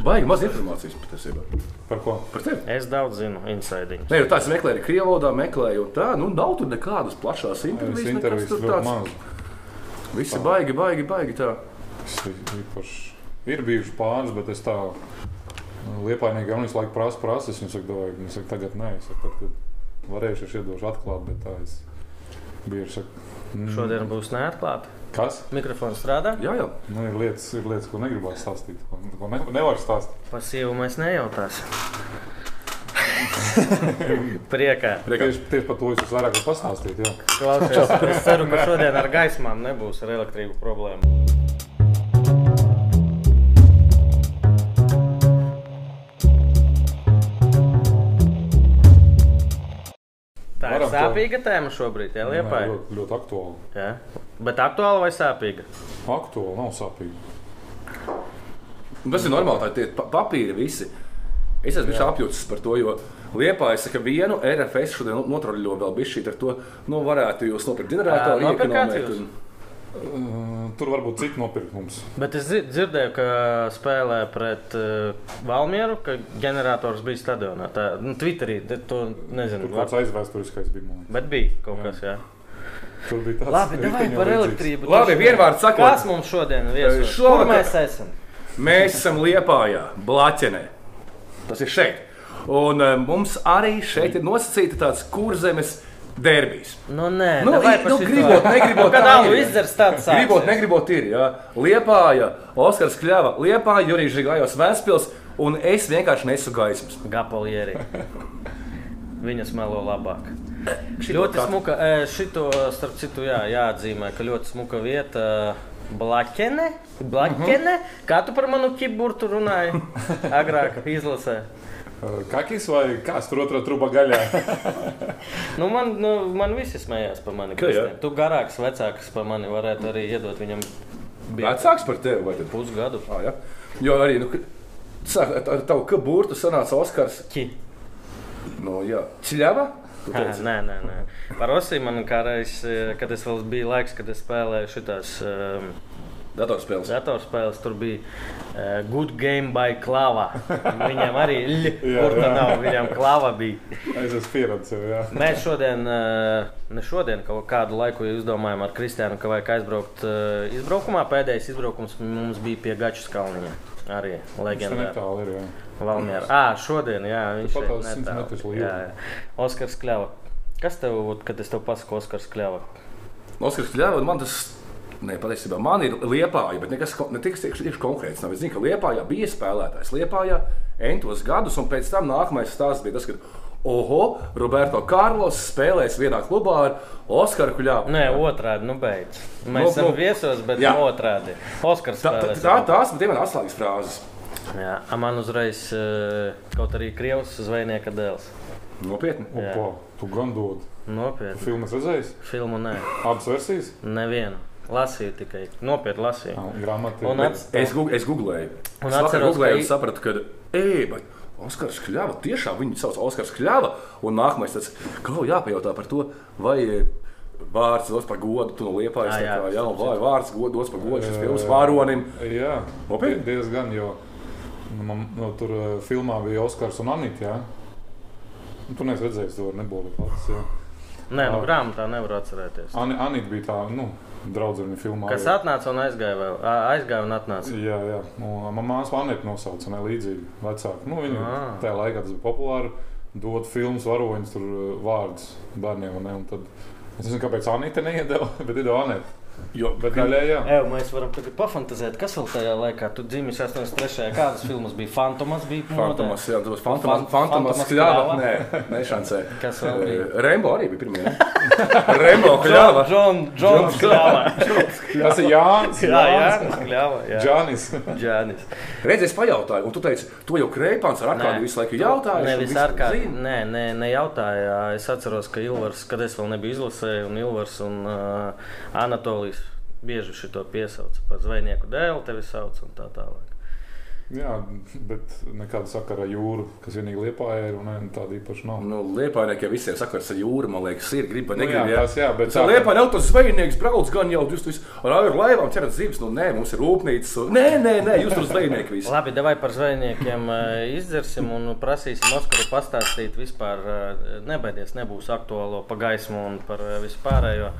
Baigi maz informācijas patiesībā. Par ko? Par tevi. Es daudz zinu, inside. Nē, nu tā es meklēju, arī krievu valodā meklēju, un tā, nu, nav tur nekādas plašās intervijas. Intervijas tur tāds. maz. Visi baigi, baigi, baigi tā. Ir bijuši pāris, bet es tā liepainīgi jau visu laiku prasu, prasu. Es viņam saku, "Davai," viņi saka, tagad nē, es saku, tad, kad varēšu, es iedošu atklāt, bet tā es bieži saku. mm, Šodien būs neatklāta. Kas? Mikrofons strādā. Jā, jā. Nu, ir, lietas, ir lietas, ko negribētu stāstīt, ko, ko ne, nevar stāstīt. Par sievu mēs nejautāsim. Priekā. Tieši, tieši par to es vairāk. Jā. Klausies, es ceru, ka šodien ar gaismām nebūs ar elektrību problēmu. Tā ir Varam to- sāpīga tēma šobrīd, jā, Nē, liepai. ļoti, ļoti aktuāli. Jā. Bet aktuāla vai sāpīga? Aktuāli nav sāpīgi. Un Tas ir normāli, tā ir papīri visi. Es esmu bijis apjūts par to, jo Liepā es saku, vienu RFS šodien notroļo vēl bišķīt ar to, nu, varētu jūs nopirkt ģeneratoru, Ā, tur varbūt citi nopirkt mums. Bet es dzi- dzirdēju, ka spēlē pret uh, Valmieru, ka ģenerators bija stadionā. Tā, nu, Twitterī te- to nezinu. Tur Var, kāds aizvēsturiskais bija. man bet bija kaut Jā. kas, jā. Tur bija tāds Labi, davai par elektrību. Labi, vienvārds sakot. Kas mums šodien viesos? Šovakar- Kur mēs esam? Mēs esam Liepājā, Blaķenē. Tas ir šeit. Un uh, mums arī šeit ir nosacīta tāds kurzemes derbijs. Nu, nē, Nu, davai i- nu, gribot, negribot, Kad tā alu ir. izdzers tāds sāksies. Gribot, negribot, ir. Jā. Liepāja, Oskars Kļava, Liepāja, Jurijs Žigājos Vēnspils, un es vienkārši nesu gaismas. Gapalieri. Viņas melo labāk. Šito Ļoti smuka. e, Šito, starp citu, jā, jāatzīmē, ka ļoti smuka vieta. Blaķene, Blaķene. Kā tu par manu kiburtu runāji? Agrāk izlasē. Kakis vai kāds tur otrā truba gaļā? Nu, man, nu, man visi smējās par mani. Ka. Tu garāks, vecāks par mani varētu arī iedot viņam bija Vecāks par tevi vai tad? pusgadu. Ah, ja? Jo arī, nu, kad- sāk, ar tavu kaburtu sanāca Oskars. Ki. Nu, jā, Čļava. Nē, nē, nē. Par Osiju man kādreiz, kad es vēl biju laiks, kad es spēlēju šitās um, Datorspēles. datorspēles, tur bija uh, Good Game by Klava. Viņam arī Jā, ir. Nav, viņam klava bija. Es esmu pieredzējis. Mēs šodien, eh, ne šodien, kaut kādu laiku izdomājām ar Kristiānu, ka vajag aizbraukt eh, izbraukumā. Pēdējais izbraukums mums bija pie Gačas kalniņa. Arī leģendārs. netālu ir. Jā. Valmiera. Ah, šodien, jā, viņš Pat šeit tās 100 netālu. metrus jā. Oskars Kļava. Kas tev, kad es tev pasaku Oskars Kļava? Oskars Kļava, man tas. Nē, patiesībā man ir liepāja, bet nekas ne tikai tieši konkrēts. Nav. Es zinu, ka liepājā bija spēlētājs. Liepājā entos gadus, un pēc tam nākamais stāsts bija tas, ka, oho, Roberto Kārlos spēlēs vienā klubā ar Oskaru Kļavu. Nē, otrādi, nu beidz. Mēs Nu, nu, esam nu, viesos, bet jā. otrādi. Oskars Tā, tā, tā, tās bija manas atslēgas frāzes. Jā, a man uzreiz eh, kaut arī Krievs zvejnieka dēls. Nopietni. Jā. Opa, tu gan dod. Nopietni. Filmu esi redzējis? Filmu nē, Abas versijas? nevienu. Lasīju tikai. Nopietni lasīju. Grāmatā. Un ats- Es, gu- es googlēju. Un Es atceros, googlēju ka un sapratu, ka, ej, bet Oskars Kļava, tiešām viņu sauc Oskars Kļava. Un nākamais tas, ka jau jāpajautā par to, vai e, vārds dos par godu, tu no liepājas. Tā kā, Jā, vai vārds god- dos par godu šis filmas vāronim. Jā, Nopietni? die- diezgan, jo nu, man, nu, tur uh, filmā bija Oskars un Anita. Jā. Nu, tu neesi redzējis to, nebūtu pats. Jā. Nē, nu grāmatā nevar atcerēties. Ani, Anita bija tā, nu, draudzene filmā. Kas atnāca un aizgāja vēl? Aizgāja un atnāca. Jā, jā. Nu, Manā māsā Anita nosauca, ne līdzīgi vecāka. Nu, viņa Ah. tajā laikā tas bija populāri. Dot filmas varoņus, tur vārdus bērniem. un Ne, un tad, es nezinu, kāpēc Anita neiedeva, bet iedeva Anita. Jo, Bet daļai, jā. Jā, mēs varam tagad pafantazēt, kas vēl tajā laikā. Tu dzimis 83. kādas filmas bija? Fantomas bija. modē? Fantomas, jā, tas Fantomas, Fan- Fantomas. Kļava. Nē, nešancē. Kas vēl bija? Rembo arī bija pirmie. Rembo Kļava. Džon, Džons Kļava. Tas ir Jānis. Jā, jā, Kļava. Jā, Džanis. Džanis. Reiz es pajautāju, un tu teici, to jau Kreipāns ar Arkādiju visu laiku jautāja. Nevis ar kādu. Nē, nē, nejautāja. Es atceros, ka Ilvars, kad es vēl nebiju izlasējis, un Ilvars un uh, Anatolijas bieži šo piesauca par zvejnieku dēlu, tevi sauc un tā tālāk. Jā, bet nekāda sakara ar jūru, kas vienīgi liepā ir un ne, tāda īpaša nav. Nu, Liepājnieki jau visiem sakars ar jūru, man liekas, ir griba. Nu, Negrib, jā, tas jā, bet Tā liepā nav tas zvejnieks, brauc gan jau jūs tur ar ar laivām ķerat zivs. Nu, nē, mums ir rūpnīcas. un- Nē, nē, nē, jūs tur zvejnieki visi. Labi, davai par zvejniekiem izdzersim un prasīsim Oskaru pastāstīt vispār. Nebaidies, nebūs aktuālo pa gaismu un par vispārējo.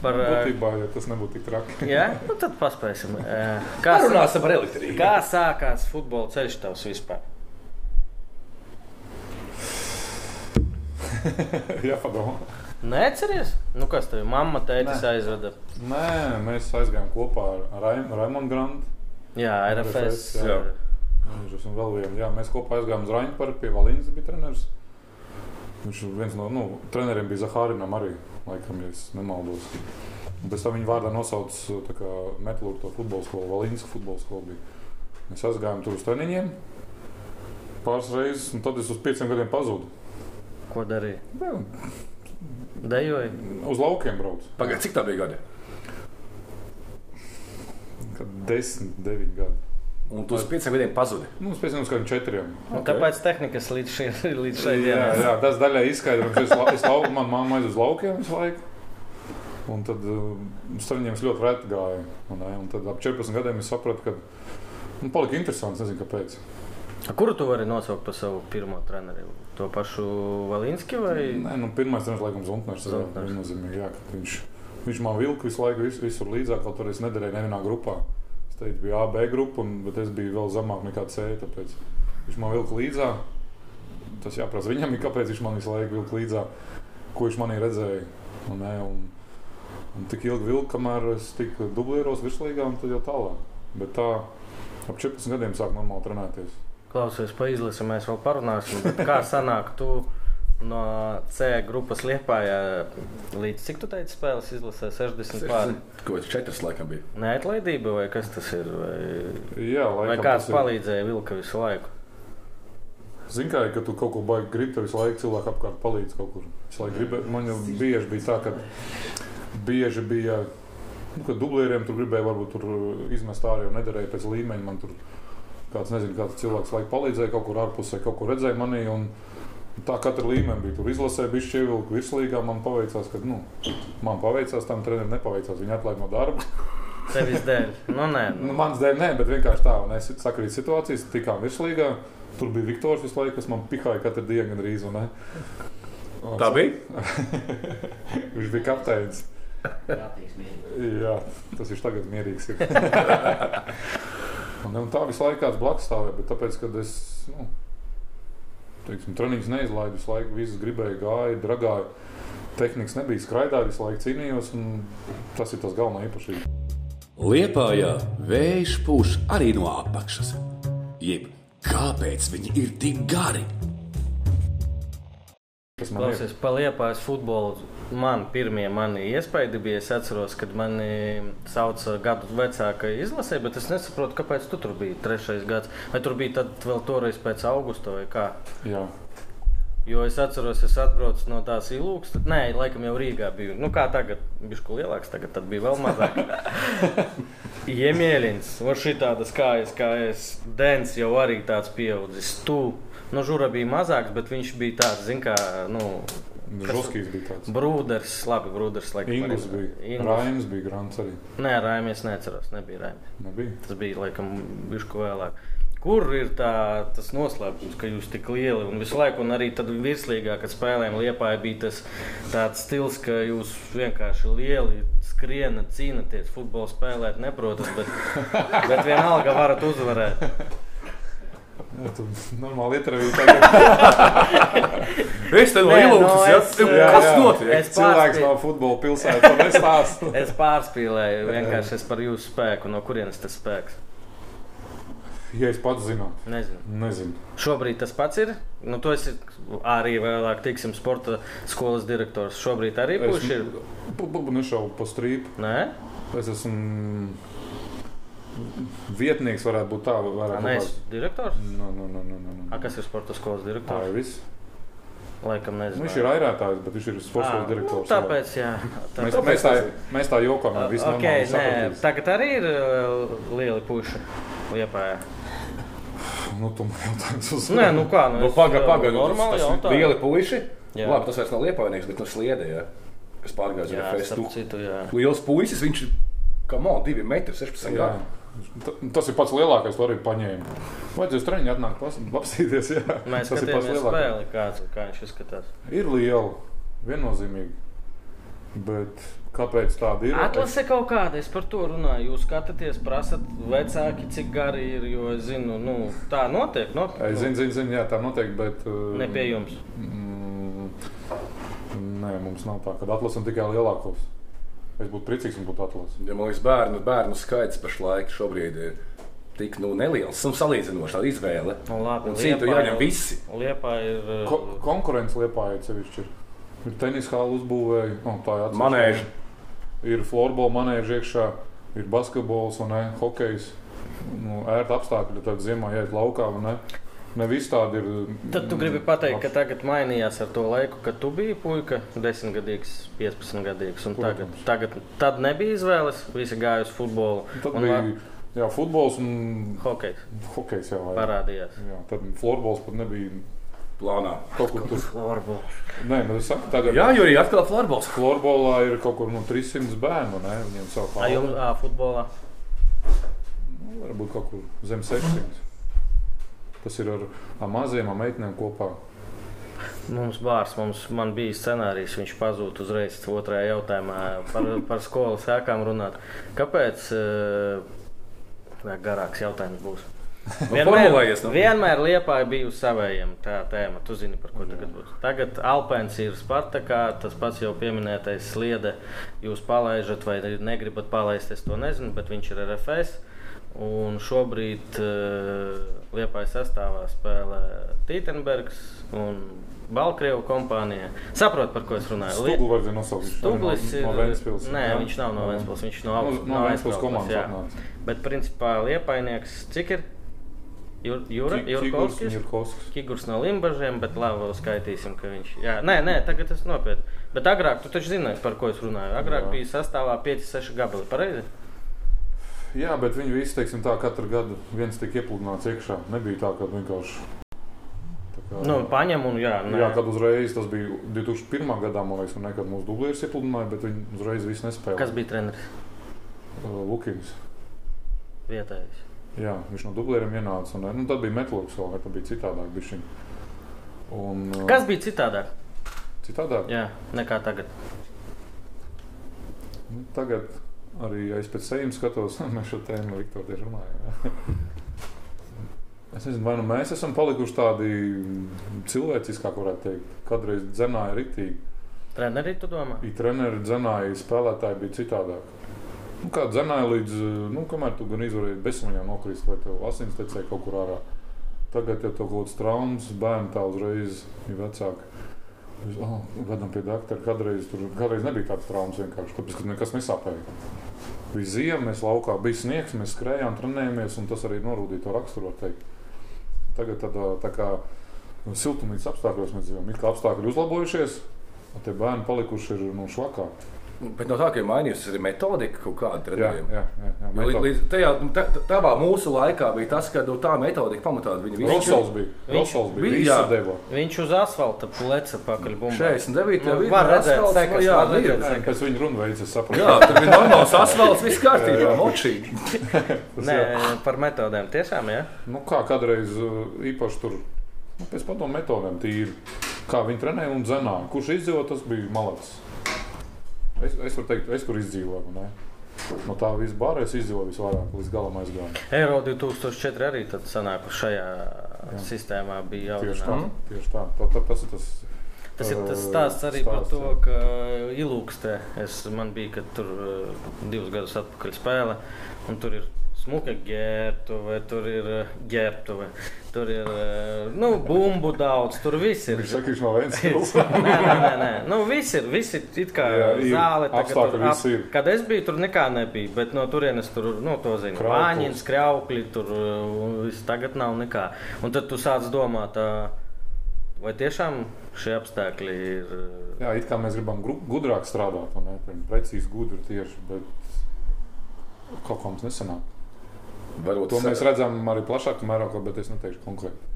Par, eh, Būtībā, ja tas nebūtu tik traki. jā, nu tad paspēsim. Eh, Kā, Parunāsim par elektrību. kā sākās futbola ceļš tavs vispār? Jā, padomā. Neatceries? Nu, kas tev mamma tētis Nē. aizveda? Nē, mēs aizgājām kopā ar Raim, Raimonu Grantu. Jā, RFS. RFS, jā. vienu. Jā, mēs kopā aizgājām uz Raņķu pie Valīnas bija treneris. Viņš viens no nu, treneriem bija Zahārinam arī, laikam, ja es nemaldos. Un pēc tam viņa vārdā nosauc tā kā Metlūru to futbola skolu, Valīnas futbola skolu bija. Mēs aizgājām tur uz treniņiem pāris reizes, un tad es uz pieciem gadiem pazudu. Ko darīja? Jā, Dejoja. Uz laukiem braucu. Pagaidiet, cik tā bija gadi? Kad desmit, deviņi gadi. Un tu uz pieciem gadiem pazudi. Nu, uz pieciem gadiem četriem. Nu, Kāpēc tehnikas līdz, šai Jā, dienai? jā, tas daļai izskaidrojums. Es, la- es lauku, man mamma aiz uz laukiem visu laiku. Un tad uh, strāņiem es ļoti reti gāju. Un, ne, un tad ap 14 gadiem es sapratu, ka nu, palika interesants. Nezinu, kāpēc. Kuru tu vari nosaukt par savu pirmo treneri? To pašu Valinski vai? Nē, nu, pirmais treneris, laikam, Zuntners. jā, Zuntners. jā, ka Viņš, viņš man vilka visu laiku, vis, visur līdzāk, kaut arī es nederēju nevienā grupā. Teicu, bija A, B grupa, un, bet es biju vēl zemāk nekā C. Tāpēc viņš man vilka līdzāk. Tas jāprasa viņam, kāpēc viņš man visu laiku vilka līdzāk, ko viņš manī redzēja. Un, ne, un, un tik ilgi vilka, kamēr es tiku dublieros virslīgā, un tad jau tālāk. Bet tā ap 14 gadiem sāk normāli trenēties. Klausies, pa izlasi mēs vēl parunāsim. Kā sanāk, tu no C grupas liepājā līdz cik tu teici spēles izlasē 60 pāri? Ko tas četras laikam bija? Neatlaidība vai kas tas ir? Vai, Jā, vai laikam, kāds palīdzēja vilka visu laiku? Zini, kā, ka tu kaut ko baigi gribi, tev visu laiku cilvēku apkārt palīdz kaut kur. Gribi, man jau bieži bija tā, ka bieži bija, nu, ka dublieriem tur gribēja varbūt tur izmest ārā, jo nederēja pēc līmeņa. Man tur kāds, nezinu, kāds cilvēks laiku palīdzēja kaut kur ārpusē, kaut ko redzēja manī. Un, Tā katra līmenī bija. Tur izlasīja, bija šķievilka virslīgā. Man paveicās, ka nu, man paveicās, tam trenerim nepaveicās. Viņa atlaida no darba. Tevis dēļ. Nu, nē, Nu, Mans dēļ, nē, bet vienkārši tā. Un es sakrītu situācijas, tikām virslīgā. Tur bija Viktors visu laiku, kas man pihāja katru dienu gandrīz. un ne. Tā bija. Viņš bija kapteinis. Mierīgs. Jā, tas viņš tagad mierīgs ir. un, un tā visu laiku kāds blakus stāvēja, bet tāpēc, kad es, nu, teiksim, treniņus neizlaidu, visu laiku visus gribēju, gāju, dragāju. Tehnikas nebija skraidāja, visu laiku cīnījos, un tas ir tas galvenais īpašības. Liepājā vējš pūš arī no apakšas. Jeb kāpēc viņi ir tik gari? Tas man ir. Klausies, paliepājas futbolu. Man pirmie mani iespaidi bija, es atceros, kad mani sauca gadu vecāka izlasē, bet es nesaprotu, kāpēc tu tur biji trešais gads. Vai tur bija tad vēl toreiz pēc augusta vai kā? Jā. Jo es atceros, es atbraucu no tās ilūgas. Nē, laikam jau Rīgā biju. Nu, kā tagad, bija kaut lielāks, tagad tad bija vēl mazāk. Iemīļins, var šī tādas kājas, kā es. Dens jau arī tāds pieaudzis. Tu, nu, žura bija mazāks, bet viņš bija tāds, zin kā, nu, Žuskijs bija tāds. brūders, labi, brūders. Laikam, Ingūns arī- bija. Ingūns. Raims bija grants arī. Nē, Raimies neatceros, nebija Raimies. Nebija. Tas bija laikam bišku vēlāk. Kur ir tā, tas noslēpums, ka jūs tik lieli un visu laiku, un arī tad virslīgā, kad spēlējām Liepā, bija tas tāds stils, ka jūs vienkārši lieli skrienat, cīnāties, futbolu spēlēt, neprotat, bet, bet vienalga varat uzvarēt. Jā, tu normāli ietrevīji tagad. Es te no Nē, ilūgas, nu, ja? es, Kas notiek? Es Cilvēks pārspīlēju. no futbola pilsētas to nestāsta. Es pārspīlēju, vienkārši es par jūsu spēku, no kurienes tas spēks. Ja es pats zinu, Nezinu. nezinu. Šobrīd tas pats ir. Nu, tu esi arī vēlāk, tiksim, sporta skolas direktors. Šobrīd arī Es puši ir. nešaubu pa strīpu. Nē, Es esmu vietnieks, varētu būt tā. Varētu nē, būt tā. direktors. Nu, nu, nu, nu, nu, A, nu. kas ir sporta skolas Tā direktors? ir viss. Laikam Nu, nezinu. viņš ir airētājs, bet viņš ir sports Ā, direktors. Nu, tāpēc, jā. Tā, Mēs, mēs, tā, mēs tā jokām, ka viss okay, normāli nē, sapratīs. tagad arī ir uh, lieli puši liepājā. Nu, tu man jautājums uz Nē, nu kā, nu, Nu, es, Pagaid, jā, pagaid, normāli tas ir jautāju. lieli puiši. Jā. Labi, tas vairs nav liepainieks, bet no sliedē, kas Jā, RFS. starp citu, jā. Liels puisis, viņš ir, kā man, 2 metri, 16 Jā. gadu. Ta- Tas ir pats lielākais, ko arī paņēma. Vajadzēs treniņš atnākt, apsīties. Jā. Mēs Tas ir pats lielākais. kāds, kā viņš izskatās. Ir liela, viennozīmīgi. Bet kāpēc tāda ir? Atlase kaut kāda, es par to runāju. Jūs skatāties, prasat vecāki, cik gari ir, jo es zinu, nu, tā notiek. No, Es zinu, zinu, zinu, jā, tā noteikti, bet. uh, Ne pie jums. Mm, nē, mums nav tā, ka atlasām tikai lielākos. Es būtu priecīgs, ja būtu atlases. Ja man liekas, bērnu, bērnu skaits pašlaik šobrīd ir tik nu, neliels. Nu, salīdzinoši tāda izvēle. Nu, labi, Un Liepāja- jāņem visi. Liepā ir. uh, Ko konkurence liepā ir sevišķi. Ir, tenisa hāla uzbūvēja, oh, tā ir atsevišķa. Manēži. Ir florbola manēža iekšā, ir basketbols un ne, hokejs. Nu, ērti apstākļi, tad ziemā iet laukā. Vai Ne, ne viss tādi ir. Tad tu gribi pateikt, ka tagad mainījās ar to laiku, kad tu biji puika, 10 gadīgs, 15 gadīgs. un Tagad, tagad tad nebija izvēles, visi gāja uz futbolu. Tad un bija jā, futbols un hokejs hokejs. Jā, jā. parādījās. jā, tad florbols pat nebija Plānā. kaut kur tur. Florbols. Nē, nu, es saku, tagad. Jā, jo arī atkal florbols. Florbolā ir kaut kur no 300 bērnu. Ne? Viņiem savu jums, ā, futbolā. Nu, varbūt kaut kur zem 600. Tas ir ar, ar maziem ar meitenēm kopā. Mums bārs, mums man bija scenārijs, viņš pazūd uzreiz otrajā jautājumā par, par skolas sēkām runāt. Kāpēc? eh, Garāks jautājums būs. formulējies, nu. vienmēr Liepā bija uz savējiem tā tēma. Tu zini, par ko tagad būs. Tagad Alpēns ir Spartakā, tas pats jau pieminētais sliede. Jūs palaižat vai negribat palaist, es to nezinu, bet viņš ir RFS. Un šobrīd uh, Liepājas sastāvā spēlē Tītenbergs un Baltkrievu kompānija. Saprotu, par ko es runāju. Stūgli var zināt, nosaukt. Stūglis no, ir no Ventspils. Nē, jā? viņš nav no. Ventspils. Viņš no, No, no Ventspils komandas atnāca. Bet principā Liepainieks cik ir? Jur, Jura, Jurkovskis? Jurkovskis. Kigurs no Limbažiem, bet labi, skaitīsim, ka viņš. Jā, nē, nē, tagad tas nopietni. Bet agrāk, tu taču zini, par ko es runāju. Agrāk Jā. bija sastāvā 5-6 gabali. Pareizi? Jā, bet viņi visi, teiksim, tā katru gadu viens tika iepludināts iekšā. Nebija tā, ka vienkārši. tā kā- Nu, paņem un jā. Nē. Jā, kad uzreiz tas bija 2001. gadā, man liekas, un nekad mūsu dublieris iepludināja, bet viņi uzreiz visu nespēja. Kas bija treneris? Uh, Lukins. Vietējais. Jā, viņš no dublieriem ienāca. Un, nu, tad bija vēl, vai tad bija citādāk. bišķiņ. Un, uh, Kas bija citādāk? Citādāk? Jā, nekā tagad. Nu, tagad arī ja es pēc sevis skatos, mēs šo tēmu Viktoru tieši runājam. Es nezinu, vai nu mēs esam palikuši tādi cilvēciskāki, varētu teikt. Kādreiz dzenāja ritīgi. Treneri, tu domā? I treneri dzenāja, spēlētāji bija citādāk. Nu, kā dzenāja līdz, nu, kamēr tu gan izvarēji bezsamaņā nokrist, vai tev asins tecēja kaut kur ārā. Tagad, ja tev kaut kāds traumas, bērni tā uzreiz ir vecāki. Uz, oh, gadam pie doktora. Kādreiz, tur, kādreiz nebija tādas traumas vienkārši, tāpēc, ka nekas nesāpēja. Bija ziema, mēs laukā bija sniegs, mēs skrējām, trenējāmies, un tas arī norūdīja to raksturu. Tagad tādā tā kā siltumnīcas apstākļos mēs dzīvojam. It kā apstākļi uzlabojušies, un tie bērni palikuši ir nu, švakā. Bet no tā, ka ir mainījusies arī metodika kaut kāda Jā, trenējuma. jā, jā. jā. Jo līdz- tajā, tā, tavā mūsu laikā bija tas, ka nu, tā metodika pamatā viņa visu Rosals bija. Viņš- Rosals bija. bija, Viņš jā. sadeva. Viņš uz asfalta pleca pakaļ bumbā. 49. Nu, var redzēt asfalts, sekas, jā, var redzēt. Pēc viņa runu veids es sapratu. Jā, tur bija normāls asfalts, viss kārtībā, močīgi. Nē, par metodēm tiešām, jā. Nu, kā kādreiz uh, īpaši tur nu, pēc padomu metodēm tīri. Kā viņi trenēja un dzenāja. Kurš izdzīvoja, tas bija malacis. Es, es varu teikt, es tur izdzīvoju. Ne? No tā viss bārā es izdzīvoju visvairāk, līdz galam aizgāju. Eiro 2004 arī tad sanāk, šajā jā. sistēmā bija Tieši tā. jautājums. Tieši tā. tā, tā tas ir tas. Tas ir tas uh, stāsts arī par stāsts, to, jā. ka ilūkstē es, man bija, kad tur uh, divus gadus atpakaļ spēle, un tur ir smuka ģērbtuve, tur ir ģērbtuve, tur ir nu, bumbu daudz, tur viss ir. Viņš saka, viņš nav viens cilvēks. nē, nē, nē. Nu, viss ir. Viss ir it kā Jā, ir. zāle. Apstākļi tur visi ir. Kad es biju, tur nekā nebija. Bet no turienes tur, nu, to zinu. Vāņins, kraukļi, tur viss tagad nav nekā. Un tad tu sāc domāt, vai tiešām šie apstākļi ir. Jā, it kā mēs gribam gudrāk strādāt, un ne, precīzi gudri tieši, bet kaut kā mums nesanāk. Varbūt To mēs redzam arī plašākā mērogā, bet es neteikšu konkrēti.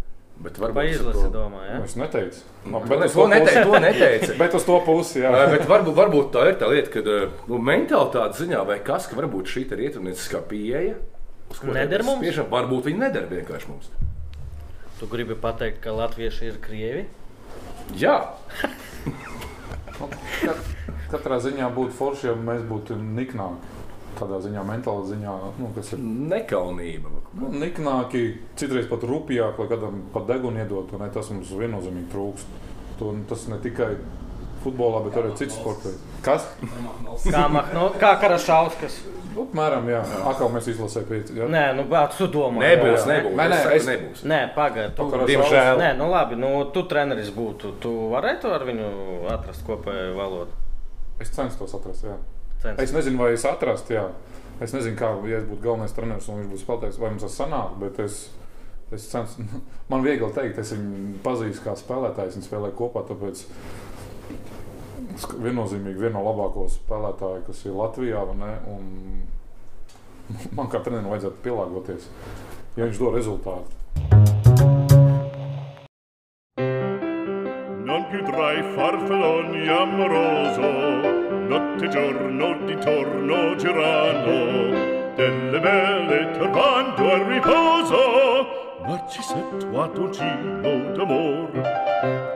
Bet varbūt izlasi domā, ja? Es neteicu. Bet Bet, es to to neteicu. To neteicu. bet uz to pusi, jā. Bet varbūt, varbūt tā ir tā lieta, ka nu, mentalitātes ziņā vai kas, ka varbūt šī ir rietumnieciskā pieeja. Neder mums? Spiežam, varbūt viņi neder vienkārši mums. Tu gribi pateikt, ka latvieši ir krievi? Jā, Nu, kat- Katrā ziņā būtu forši, ja mēs būtu niknāki. Tādā ziņā, mentālā ziņā, nu, kas ir nekaunība. nu, niknāki, citreiz pat rupjāk, lai kādam pat degunu iedot. Ne, tas mums viennozīmīgi trūkst. To, tas ne tikai futbolā, bet arī citas sportos. Kas? Kā, Mahno, kā Karašauskas? Nu, Apmēram, jā. Atkal mēs izlasījām pieci. jā. Nē, nu, bet tu domā. Nebūs, jā. nebūs. Nē, nē, es nebūs. Nē, pagaidi. Tu, Karašauskas. Diemžēl. nē, nu labi, nu, tu treneris būtu. Tu varētu ar viņu atrast kopēju valodu. Es censtos atrast. Jā. Cens. Es nezinu, vai es atrastu, jā. Es nezinu, kā, ja es būtu galvenais treneris un viņš būtu spēlētājs, vai mums tas sanāk, bet es, es censos. Man viegli teikt, es viņu pazīstu kā spēlētājs, viņi spēlē kopā, tāpēc viennozīmīgi viena no labāko spēlētāju, kas ir Latvijā, vai ne, un man kā trenerim vajadzētu pielāgoties, ja viņš dod rezultātu. Non più tra i farfalloni amoroso, notte e giorno d'intorno girano delle belle turbando al riposo narcisetto a dolcino d'amor.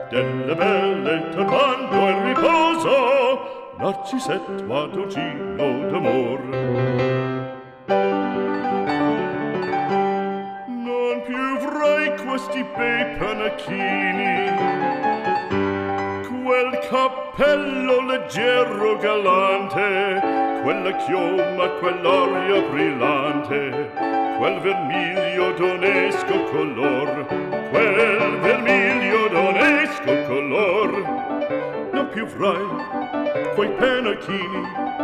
Delle belle turbando al riposo narcisetto a dolcino d'amor. Non più avrai questi bei panacchini quel cappello leggero galante, quella chioma, quell'aria brillante, quel vermiglio d'onesco color, quel vermiglio d'onesco color. Non più avrai quei panacchini,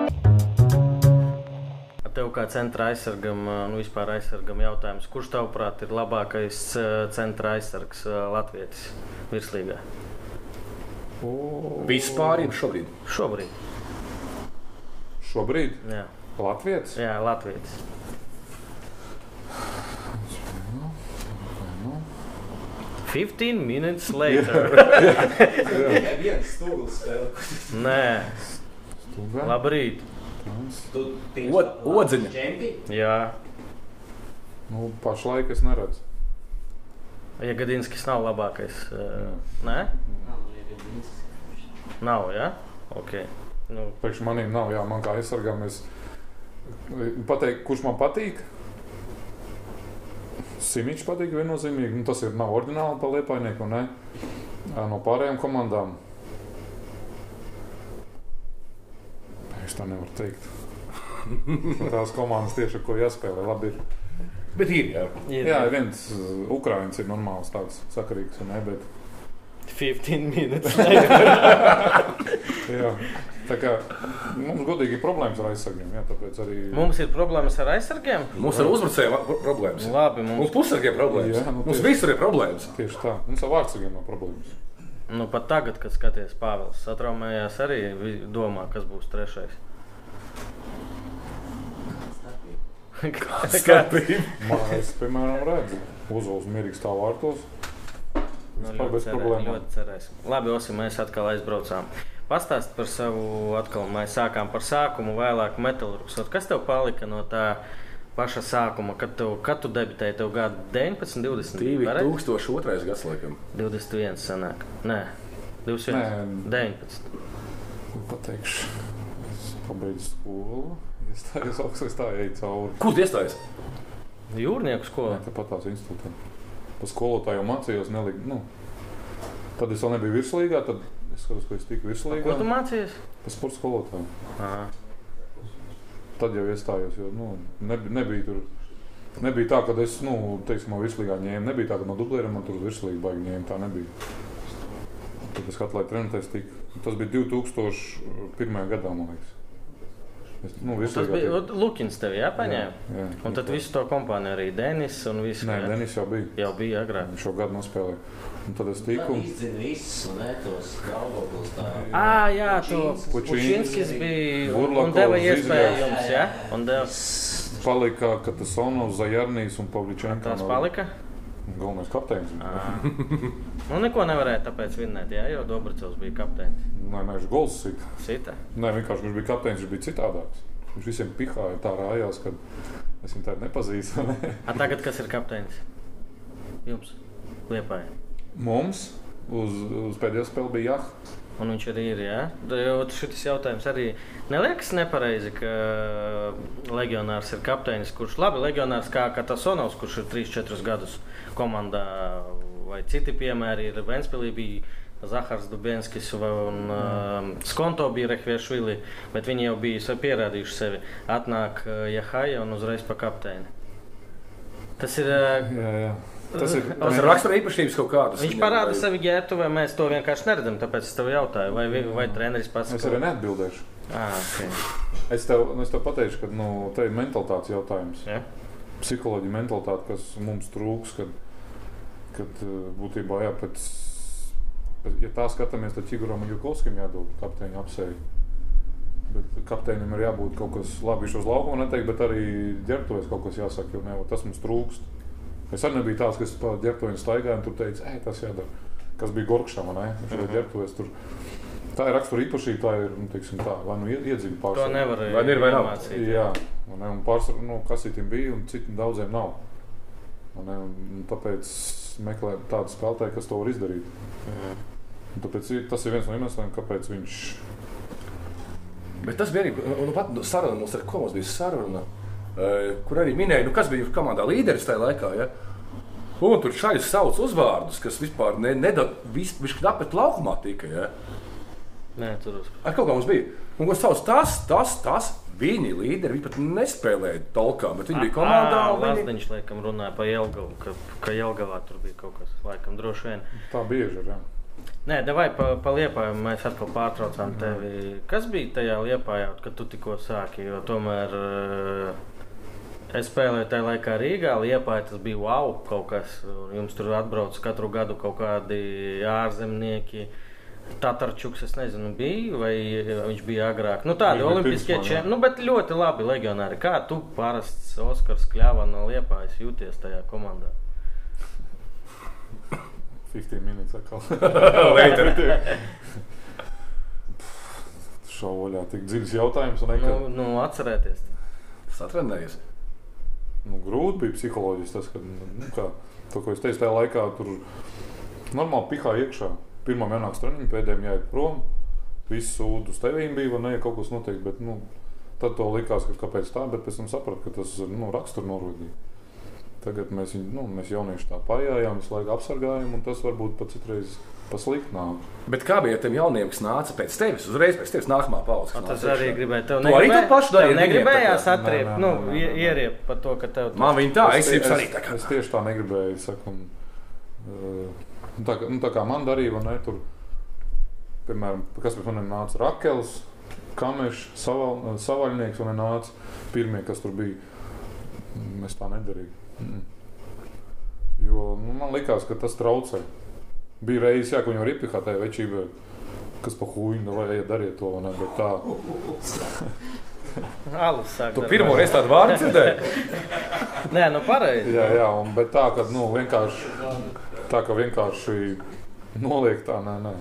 Tev kā centra aizsargam, nu vispār aizsargam jautājums, kurš tavuprāt ir labākais eh, centra aizsargs eh, Latvijas virslīgā? Vispār ir šobrīd. Šobrīd. Šobrīd Jā, Latvijas. jā Latvijas. Fifteen minutes later. Tikai viens stūlis spēlē. Nē, Stūgā. labrīt. Odziņa. Jā, Nu, pašlaik es neredzu. ja Gadinskis nav labākais. eh, Nē, Nav, nu, ja viens. nav, jā? Ok. Nu, Priekš maniem nav, jā, man kā aizsargām. Es pateiktu, kurš man patīk. Simiņš patīk viennozīmīgi. Nu, tas ir nav oriģināli pa liepainieku, ne? No pārējām komandām. Es tā nevaru teikt. Tās komandas tieši ar ko jāspēlē. Labi, ir. Bet ir, jā. ir Jā, viens uh, Ukrāņš ir normāls, tāds sakarīgs. Ne, bet, 15 minutes later. jā, tā kā mums godīgi ir problēmas ar aizsargiem. Jā, arī Mums ir problēmas ar aizsargiem. Mums ir uzbrucējiem pro- problēmas. Labi, Mums mums pusargiem problēmas. Jā, nu Mums tieši. visur ir problēmas. tieši tā. Mums ar vārdsargiem nav problēmas. nu, pat tagad, kad skaties Pāvils, satraumējās arī domā, kas būs trešais. Starpība. Man, es, piemēram, redzu, uzvalsts mierīgi stāv vārtos. Nu, Vispār bez cerē- problēmām. ļoti cerēsim. Labi, Osim, mēs atkal aizbraucām. Pastāst par savu atkal. Mēs sākām par sākumu, vēlāk metālurgs. Ot, Kas tev palika no tā paša sākuma, kad tu, kad tu debitēji? Tev gada 19, 20, pareizi? 2002. gads, laikam. 21 sanāk. Nē, 21, Nē. 19. Pateikšu, es pabeidzu skolu. Iestājos augstāk, tā eju cauri. Kur tu iestājies? Jūrnieku skolā. tāpat tās institūtā. Pa skolotāju mācījos, nelikt, nu. Tad es vēl nebiju virslīgā, tad es skatos, ka es tiku Ko tu virslīgā. mācījies? Pa sporta skolotāju. Aha. Tad jau iestājos, jo nu, nebija, nebija tur. Nebija tā, ka es, nu, teiksim, no virslīgā ņēmu. Nebija tā, ka no dublējuma man tur virslīgi baigi ņēma. Tā nebija. Tad es katru laiku trenēties tik. Tas bija 2001. gadā, man liekas. Es, nu, Tas bija tik- Lukins tev jāpaņēma. Jā, jā. Un tad visu to kompāniju arī Denis un viss. Nē, jā? Denis jau bija. Jau bija agrāk. Viņš šo gadu nospēlēja. Un tad es tiku. izdzina visus, un tos galvoklis tā. Ah, jā, to Pučinskis. Bija un, Burlakovs, un deva iespēju jums, jā? Un deva. palika Katasonovs, Zajarnīs un Pavličenko. Tās palika. Galvenais kapteinis. Nu, neko nevarēja tāpēc vinnēt, jā, jo Dobracovs bija kapteinis. Nē, viņš gols sita. Sita. Nē, vienkārši viņš bija kapteinis, viņš bija citādāks. Viņš visiem pihāja tā rājās, ka es viņu tādu nepazīstu. A, tagad kas ir kapteinis? Jums, Liepāja. Mums uz, uz pēdējo spēli bija Jah. Un viņš arī ir. Jā? Šis jautājums arī neliekas nepareizi, ka legionārs ir kapteinis, kurš labi legionārs kā Katasonovs, kurš ir 3-4 gadus komandā, vai citi piemēri ir Ventspīlī. Bija Zahars Dubinskis un uh, Skonto bija Rehviešvili, bet viņi jau bija pierādījuši sevi. Atnāk uh, Jahaja un uzreiz pa kapteini. Tas ir. Uh, Jā, jā. Tas ir, Tas ir rakstura īpašības kaut kādas. Viņš parāda sevi ģērbtu, vai mēs to vienkārši neredzam. Tāpēc es tev jautāju, vai, vi- vai treneris pats es arī neatbildēšu. Ah, okay. Es tev, nu, es tev pateikšu, ka nu, te ir mentalitātes jautājums. Ja? Psiholoģija, mentalitāte, kas mums trūks, kad, kad uh, būtībā jā, pēc, pēc, ja tā skatāmies, tad Čiguram un Jukovskim jādod kapteiņa apsēju. Bet kapteinim ir jābūt kaut kas labi uz laukuma, neteikt, bet arī ģērbtuvēs kaut kas jāsaka, jo ne, tas mums trūkst. Es arī nebiju tāds, kas pa ģērbtuvēm staigāja un tur teica, ej, tas jādara. Kas bija Gorkšam, ne? Viņš Mhm. ģērbtuvēs tur. Tā ir rakstura īpašība, tā ir, nu, teiksim tā, vai nu iedzīvi To pārsvarā. nevar Vai ir, vai nav? iemācīt. Jā, un, ne, un pārsvarā nu, kasītiem bija, un citiem daudziem nav. Un, ne, un tāpēc meklē tādu spēlētāju, kas to var izdarīt. Un tāpēc tas ir viens no iemesliem, kāpēc viņš. Bet tas bija arī nu, pat saruna, mums ar ko mums bija saruna, eh, kur arī minēja, nu, kas bija komandā līderis tajā laikā. Ja? Un tur šādi sauc uzvārdus, kas vispār ne, neda, vis, viņš knapet laukumā tika. Ja? Nē, tur uz. Ar kaut kā mums bija. Un, ko sauc tas, tas, tas, viņi līderi, viņi pat nespēlēja tolkā, bet viņi bija komandā. un Viņi... Lazdiņš, laikam, runāja par Jelgavu, ka, ka Jelgavā tur bija kaut kas, laikam, droši vien. Tā bieži ir. Jā. Nē, vai pa, pa liepājām mēs atkal pārtraucām tevi. Kas bija tajā liepājā, kad tu tikko sāki? Jo tomēr eh, es spēlēju tajā laikā Rīgā. Liepājā tas bija wow kaut kas. un Jums tur atbrauc katru gadu kaut kādi ārzemnieki. Tatarčuks, es nezinu, bija vai viņš bija agrāk. Nu, tādi bija olimpiskie čempioni, nu, bet ļoti labi legionāri. Kā tu parasts Oskars Kļāvā no Liepājas jūties tajā komandā? 15 minūtes atkal. Later. Šauļā tik dziļs jautājums. Nu, nekad, nu, atcerēties. Satrenējies. nu, grūti bija psiholoģiski tas, ka, nu, kā, to, ko es teicu, tajā laikā tur normāli pihā iekšā. Pirmā jānāk strūniņa, pēdējiem jāiet prom. Visi sūdu uz tevīm bija, vai ne, ja kaut kas notiek. Bet, nu, tad to likās, ka kāpēc tā, bet pēc tam sapratu, ka tas ir nu, rakstura norodīgi. Tagad mēs viņu, nu, mēs jaunieši tā pājājām, visu laiku apsargājam, un tas varbūt pat citreiz pasliktnāk. Bet kā bija ar tiem jauniem, kas nāca pēc tevis? Uzreiz pēc tevis nākamā paudze. Tas nāca arī gribēja. Tev Tu arī to pašu darīji Negribējās atriept, nu, ieriept par to, ka tev Man viņa tā, es tie- jums arī tā kā. Es tieši tā negribēju. Saku, un, uh, tā, nu, tā kā man darīja, ne? Tur, piemēram, kas pēc maniem nāca Rakels, Kamešs, saval, Savaļnieks un nāca pirmie, kas tur bija. Mēs tā nedarījām. Mm. Jo nu, man likās, ka tas traucē. Bija reizes, jā, ka viņam ir ipihā tajā večībā, kas pa huīnu vai ja dariet to, ne? Bet tā, alus sāk. Tu pirmo reizi tādu vārdu dzirdēji? Nē, nu pareizi. Jā, jā un, bet tā, ka nu, vienkārši, tā, ka vienkārši noliek tā, nē, nē.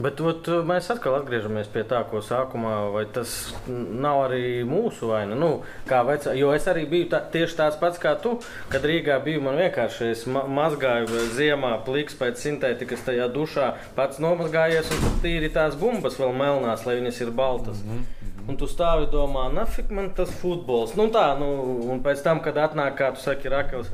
Bet ot, mēs atkal atgriežamies pie tā, ko sākumā, vai tas nav arī mūsu vaina. Nu, kā vecā, jo es arī biju tā, tieši tāds pats kā tu, kad Rīgā biju. Man vienkārši es ma mazgāju ziemā, pliks pēc sintētikas tajā dušā, pats nomazgājies un tad tīri tās bumbas vēl melnās, lai viņas ir baltas. Mm -hmm. Un tu stāvi domā, nafik man tas futbols. Nu tā, nu, un pēc tam, kad atnāk, kā tu saki, Rakels.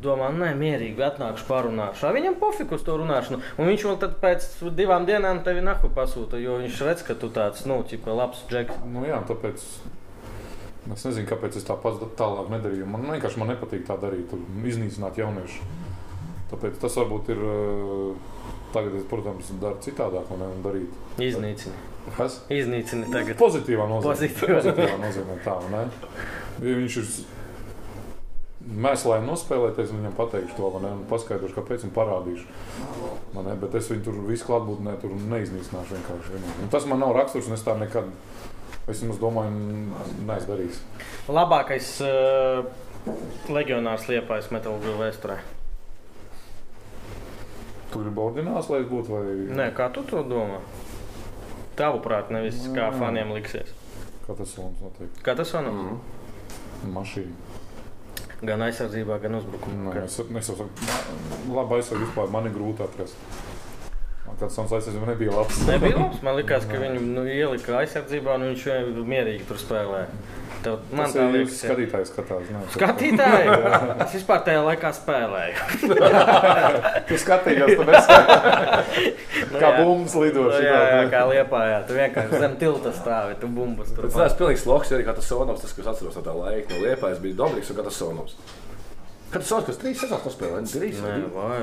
Domā, nē, mierīgi atnākšu, parunāšu. Viņam pofiku uz to runāšanu. Un viņš vēl pēc divām dienām tevi nahu pasūta, jo viņš redz, ka tu tāds, nu, tipa labs džeks. Nu, jā, tāpēc es nezinu, kāpēc es tā pats tālāk nedarīju. Man vienkārši man nepatīk tā darīt, iznīcināt jauniešu. Tāpēc tas varbūt ir. Tagad, es, protams, daru citādāk, un nevaru darīt. Iznīcini. Kas? Iznīcini tagad. Pozitīvā nozīmē. Pozitīvā. Pozitīvā nozīmē tā, ne? Ja viņš ir mēslē nospēlēties, un viņam pateikšu to, ne? Un paskaidrošu, kāpēc, un parādīšu. Ne? Bet es viņu tur visu klātbūtnē tur neiznīcināšu vienkārši. Un tas man nav raksturs, un es tā nekad. Es domāju, neizdarīs. Labākais uh, leģionārs liepais metālu vēsturē. Tur ir ordināls, lai es būtu. Vai... Nē, kā tu to domā? Tavuprāt, nevis kā Mm. faniem liksies. Kā tas solis notiek? Kā tas man? Mhm. Mašīna. Gan aizsardzībā, gan uzbrukumā. Nē, es nesaprotu. Labi, aizsardzība vispār man ir grūti atrast. Man Kāds sans aizsardzība nebija labs. Nebija labs. Man liekas, ka viņu nu, ielika aizsardzībā un viņš vien mierīgi tur spēlē. Tev, man Tas tā liekas, jūs ja- skatītājs skatās. Ne? Skatītāji! Es vispār tajā laikā spēlēju. Tu skatījās, tu neskatījies. Nu, Kā jā. bumbas lido. Nu, šitā, jā, jā, kā liepā, jā. Tu vienkārši zem tilta stāvi, tu bumbas tur. Tas ir pilnīgs loks, arī kā tas sonovs, tas, kas atceros no tā laika. No Liepājas bija Dobriks un kā tas sonovs. Kad tas sonovs, kas trīs sezonas nospēlēja, trīs Nē.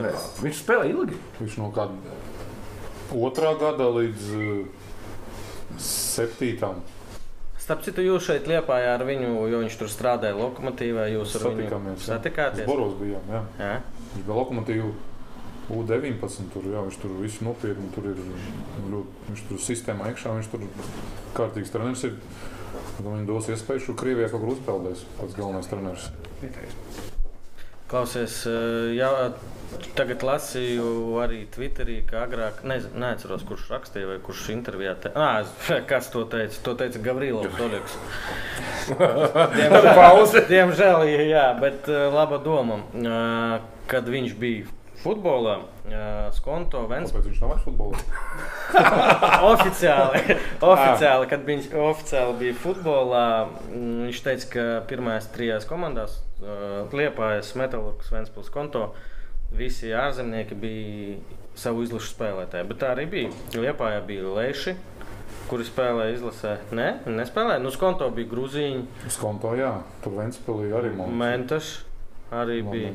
Nē. Viņš spēlēja ilgi. Viņš no kāda otrā gada līdz uh, septītam Starp citu, jūs šeit liepājā ar viņu, jo viņš tur strādāja lokomotīvā. Jūs ar viņu satikāmies. jā. satikāties? Boros bijām. Jā. Jā. Viņš bija lokomotīvu U19. Tur, jā, viņš tur viss nopietni. Tur ir ļoti, viņš tur sistēmā iekšā. Viņš tur kārtīgs treneris ir. Viņam dos iespēju šo Krievijā kaut kur uzpeldēs. Pats galvenais treneris. Klausies, eh, jā, tagad lasīju arī Twitterī, ka agrāk, nez, neatceros, kurš rakstīja vai kurš intervijā te... Nā, kas to teica? To teica Gavrilovs Oļegs. Diemžēl, diemžēl, jā, bet eh, laba doma. Eh, Kad viņš bija futbolā, eh, Skonto, Ventspils. Kāpēc viņš nav vairs futbolā? Oficiāli, oficiāli, kad viņš oficiāli bija futbolā, mm, viņš teica, ka pirmajās trijās komandās, uh, Liepājas, Metālurgas, Vēnspils konto, visi ārzemnieki bija savu izlašu spēlētāji. Bet tā arī bija. Liepājā bija Leiši, kuri spēlēja izlasē. Nē, viņi nespēlēja. Nu, Skonto bija Grūziņi, Uz konto, jā. Tur Ventspilī arī mums. Mentas arī bija.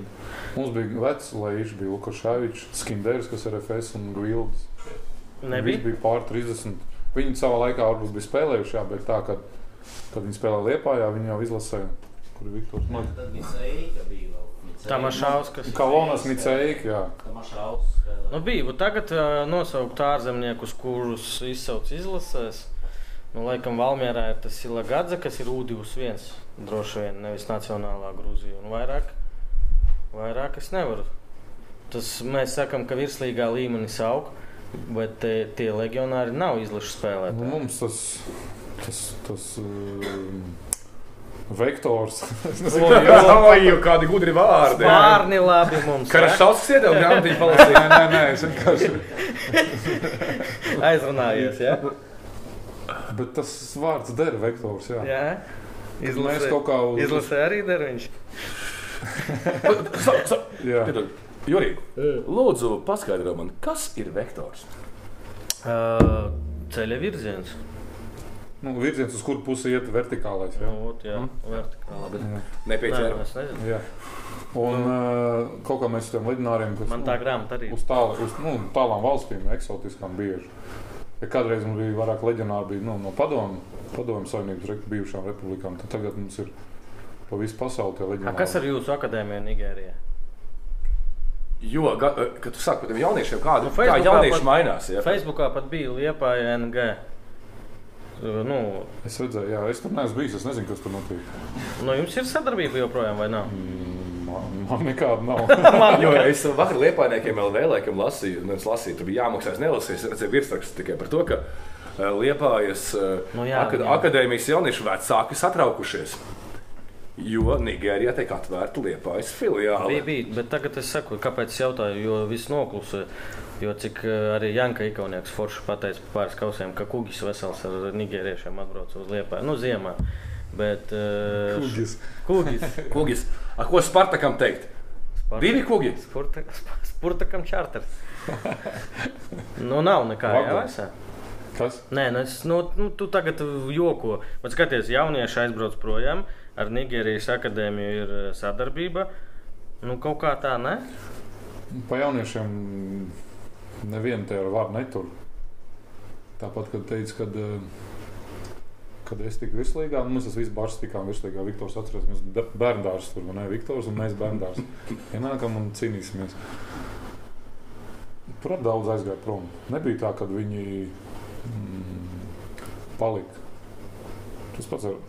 Mums bija vecs leģis, bija Lukaševičs, Skinderis, kas ir FS un Gvilds. Viņš Nebija. bija pār 30. Viņi savā laikā varbūt bija spēlējuši, jā, bet tā, kad, kad viņi spēlēja Liepājā, viņi jau izlasīja. Kur ir Viktors? Man... Tad bija Seika, bija vēl. Tamašauskas. Kalonas Miceik, jā. Tamašauskas. Nu, bija, bet tagad uh, nosaukt ārzemniekus, kurus izsauc izlasēs. Nu, laikam, Valmjerā ir tas Ilagadze, kas ir U21. Droši vien nevis Nacionālā Grūzija. Un vairāk, vairāk es nevaru. Tas mēs sakām, ka virslīgā līmenis aug, bet te, tie legionāri nav izlašu Nu, spēlētāji. mums tas, tas, tas um, vektors. Jā. Oi, jau kādi gudri vārdi. Vārni labi mums. ja? Karašauskas iedeva grāmatiņu palasīt. Nē, nē, es vienkārši. Aizrunājies, jā? Bet tas vārds der vektors, jā. jā. Mēs Izlasē, kaut kā uz... izlasē arī der viņš. Jā. Jurī, lūdzu, paskaidro man, kas ir vektors? Uh, ceļa virziens. Nu, virziens, uz kuru pusi iet vertikālais. Jā. Nu, ot, jā, vertikāli. Bet... Jā. Nē, Nepieciešams. Jā. Un uh, kaut kā mēs tam leģionāriem, kas Man tā grāmata arī. uz, tāla, uz nu, tālām valstīm, eksotiskām bieži. Ja kādreiz mums bija vairāk leģionāri bija, nu, no padomu, padomu savienības re- bijušām republikām, tad tagad mums ir pa visu pasauli A, kas ar jūsu akadēmiju Nigērijā? Jo, ga, eh, kad tu saki par tiem jauniešiem, kādi Nu, nu, Facebookā jaunieši pat- mainās. Ja? Facebookā pat bija Liepa NG. Nu, Es redzēju, jā, es tur neesmu bijis, es nezinu, kas tur notiek. nu, jums ir sadarbība joprojām vai nav? Mm, Man, man nekāda nav. Jo es vakar liepainiekiem vēl vēlēkiem lasīju, un es lasīju, tur bija jāmaksā, es nelasīju, es redzēju virsrakstu tikai par to, ka eh, Liepājas eh, Nu jā, akad jā. akadēmijas jauniešu vecāki satraukušies. Jo Nigērijā tiek atvērta Liepājas filiāle. Bija, bija, bet tagad es saku, kāpēc es jautāju, jo viss noklusē. Jo cik eh, arī Janka Ikaunieks forši pateica par pāris kausiem, ka kugis vesels ar nigēriešiem atbrauc uz Liepāju. Nu, ziemā. Bet, uh, Kugis. Kugis. Kugis. A, ko Spartakam teikt? Divi kugi. Spurta, spurtakam čārters. nu, nav nekā jāsaka. Kas? Nē, nu es, nu, nu, tu tagad joko. Bet skaties, jaunieši aizbrauc projām. Ar Nigērijas akadēmiju ir eh, sadarbība. Nu, kaut kā tā, ne? Pa jauniešiem nevienu te ar vārdu netur. Tāpat, kad teica, kad, eh, kad es tiku virslīgā, nu, mēs tas visi bars tikām virslīgā. Viktors atceras, mēs bērndārs tur, ne? Viktors un mēs bērndārs. Ienākam un cīnīsimies. Tur daudz aizgāja prom. Nebija tā, ka viņi mm, palika. Tas pats ar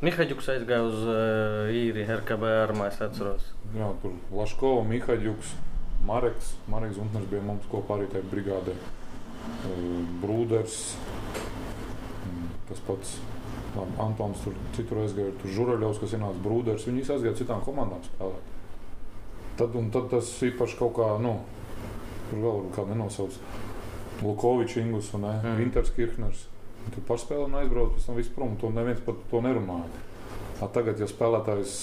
Mihaļuks aizgāja uz uh, īri RKB armā, es atceros. jā, tur Laškovs, Mihaļuks, Mareks. Mareks Zuntners bija mums kopā arī tajā brigādē. Eh, Brūders, tas pats labi, Antons, tur citur aizgāja, tur Žuraļovs, kas ienāca Brūders. Viņi aizgāja citām komandām spēlēt. Tad, un tad tas īpaši kaut kā, nu, tur vēl kā nenosauc. Lukovičs, Ingus un Mm. mm. Winters Kirchners. Tur pārspēlē un aizbrauc pēc tam viss prom. To neviens par to nerunāja. A, tagad, ja spēlētājs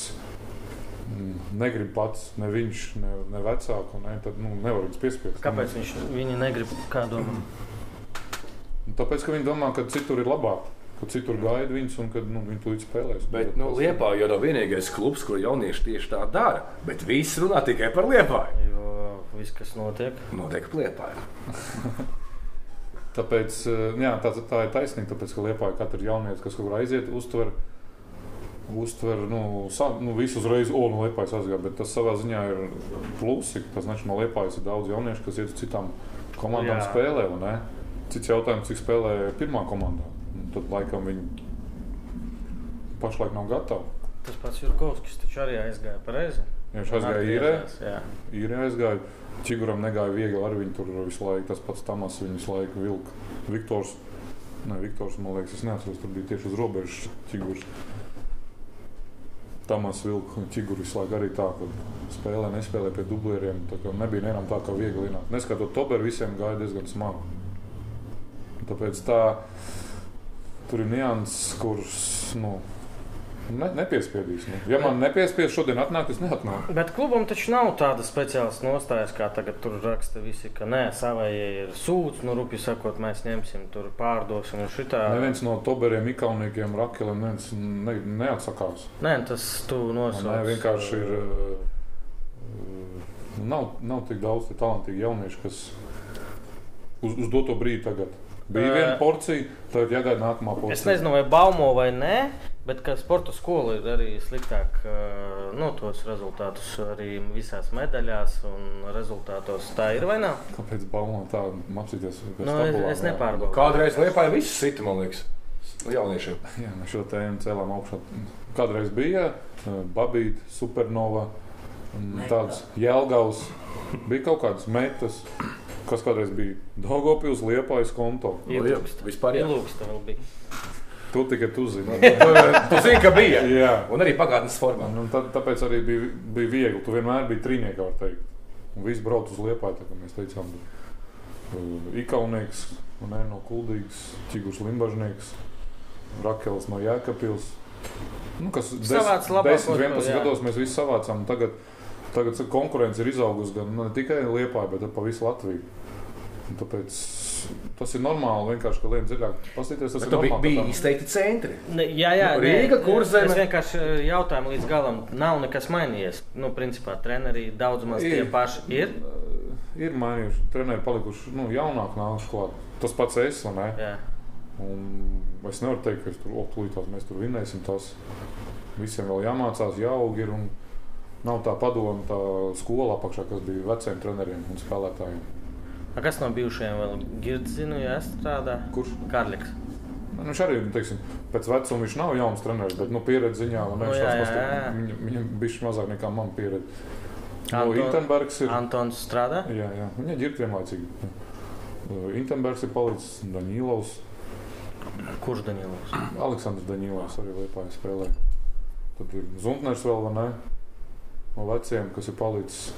mm, negrib pats, ne viņš, ne, ne vecāku, ne, tad nu, nevar viņus piespiest. Kāpēc viņš viņi negrib kā domā? Nu, Tāpēc, ka viņi domā, ka citur ir labāk, ka citur gaida viņus un ka nu, viņi tur spēlēs. Bet nu, Liepā jau nav vienīgais klubs, kur jaunieši tieši tā dara. Bet viss runā tikai par Liepāju. Jo viss, kas notiek, Noteikti Liepāju. Tāpēc eh, jā, tā, tā ir taisnība, tāpēc, ka Liepā ir katra jaunietis, kas kaut kur aiziet, uztver, uztver nu, sa, nu, visu uzreiz, o, no Liepājas aizgāja. Bet tas savā ziņā ir plusi. Tas nešķiet, no Liepājas ir daudz jauniešu, kas iet uz citām komandām Jā. spēlē. Cits jautājums, cik spēlē pirmā komandā. Un Tad laikam viņi pašlaik nav gatavi. tas pats Jurkovskis taču arī aizgāja pareizi. Ja Viņš aizgāja īrē, Jā, īrē aizgāja. Čiguram negāja viegli, arī viņi tur visu laiku, tas pats Tamas, viņu visu laiku vilka. Viktors, ne, Viktors, man liekas, es neatceros, tur bija tieši uz robežas Čigurs. Tamas vilka Čiguru visu laiku arī tā, ka spēlē, nespēlē pie dublieriem. Nebija nevienam tā kā viegli ienākt. Neskatot Toberu, visiem gāja diezgan smagi. Tāpēc tā, tur ir nianses, kuras, nu, ne, nepiespiedīs. Nu. Ja man nepiespiedīs šodien atnākt, es neatnāku. Bet klubam taču nav tādas speciālas nostājas, kā tagad tur raksta visi, ka nē, savai ir sūds, nu, rupi sakot, mēs ņemsim, tur pārdosim un šitā. Neviens no toberiem, ikauniekiem, rakeliem neviens ne, neatsakās. Nē, tas tu nosauc. Nē, vienkārši ir. uh, Nav, nav tik daudz talantīgu jauniešu, kas uz, uz doto brīdi tagad. Bija viena porcija, tagad jāgaida nākamā porcija. Es nezinu, vai baumo vai nē, bet ka sporta skola ir arī sliktāk nu, tos rezultātus arī visās medaļās un rezultātos. Tā ir vai nav? Kāpēc baumā tā mācīties? Nu, es, es nepārbaudu. Kādreiz Liepāja viss sita, man liekas, jauniešiem. Jā, mēs šo tēmu cēlām augšā. Kādreiz bija Babīta, Supernova, un tāds Jēlgavs. Bija kaut kādas metas, kas kādreiz bija Dogopils, Liepājas konto. Ielūgst. Vispār jā. Ielūgst vēl bija. To tikai tu zini. Tu, tu zini, ka bija. Jā. Un arī pagātnes formā. Un, tad, tāpēc arī bija, bija viegli. Tu vienmēr biji trīniekā, var teikt. Un viss brauc uz liepāju, tā kā mēs teicām. Uh, Ikaunieks, un ne, no Kuldīgas, Čigurs Limbažnieks, Rakels no Jēkabils. Nu, kas Savāc labākos, 10, 11 jā. gados mēs visi savācām. Tagad, tagad konkurence ir izaugusi gan ne tikai Liepāja, bet arī pa visu Latviju. Tāpēc tas ir normāli. Vienkārši, ka lēnām dziļāk paskatīties, tas Bet ir normāli. bija izteikti centri. Ne, jā, jā, Nu, Rīga, nē, Kurzeme. Es vienkārši eh, jautāju līdz galam, nav nekas mainījies. Nu, principā, treneri daudz maz tie Ir. paši ir. Ir mainījuši, treneri palikuši nu, jaunāki, nākuši klāt. Tas pats es, vai ne? Jā. Un es nevaru teikt, ka tur otrulītās mēs tur vinēsim. Tas visiem vēl jāmācās, jāaug ir. un Nav tā padoma, tā skola apakšā, kas bija veciem treneriem un spēlētājiem. A, kas no bijušajiem vēl girdi zinu, ja strādā? Kurš? Karliks. Nu, viņš arī, nu, teiksim, pēc vecuma viņš nav jauns treneris, bet nu, pieredze ziņā Nu, viņš jā, jā, jā. Viņam, viņam bija mazāk nekā man pieredze. No Anton- Intenbergs ir. Antons strādā? Jā, jā. Viņa ir vienlaicīgi. Intenbergs ir palicis, Daņīlovs, Kurš Daņilovs? Aleksandrs Daņīlovs arī Liepājas spēlē. Tad ir Zuntners vēl, vai ne? No veciem, kas ir palicis,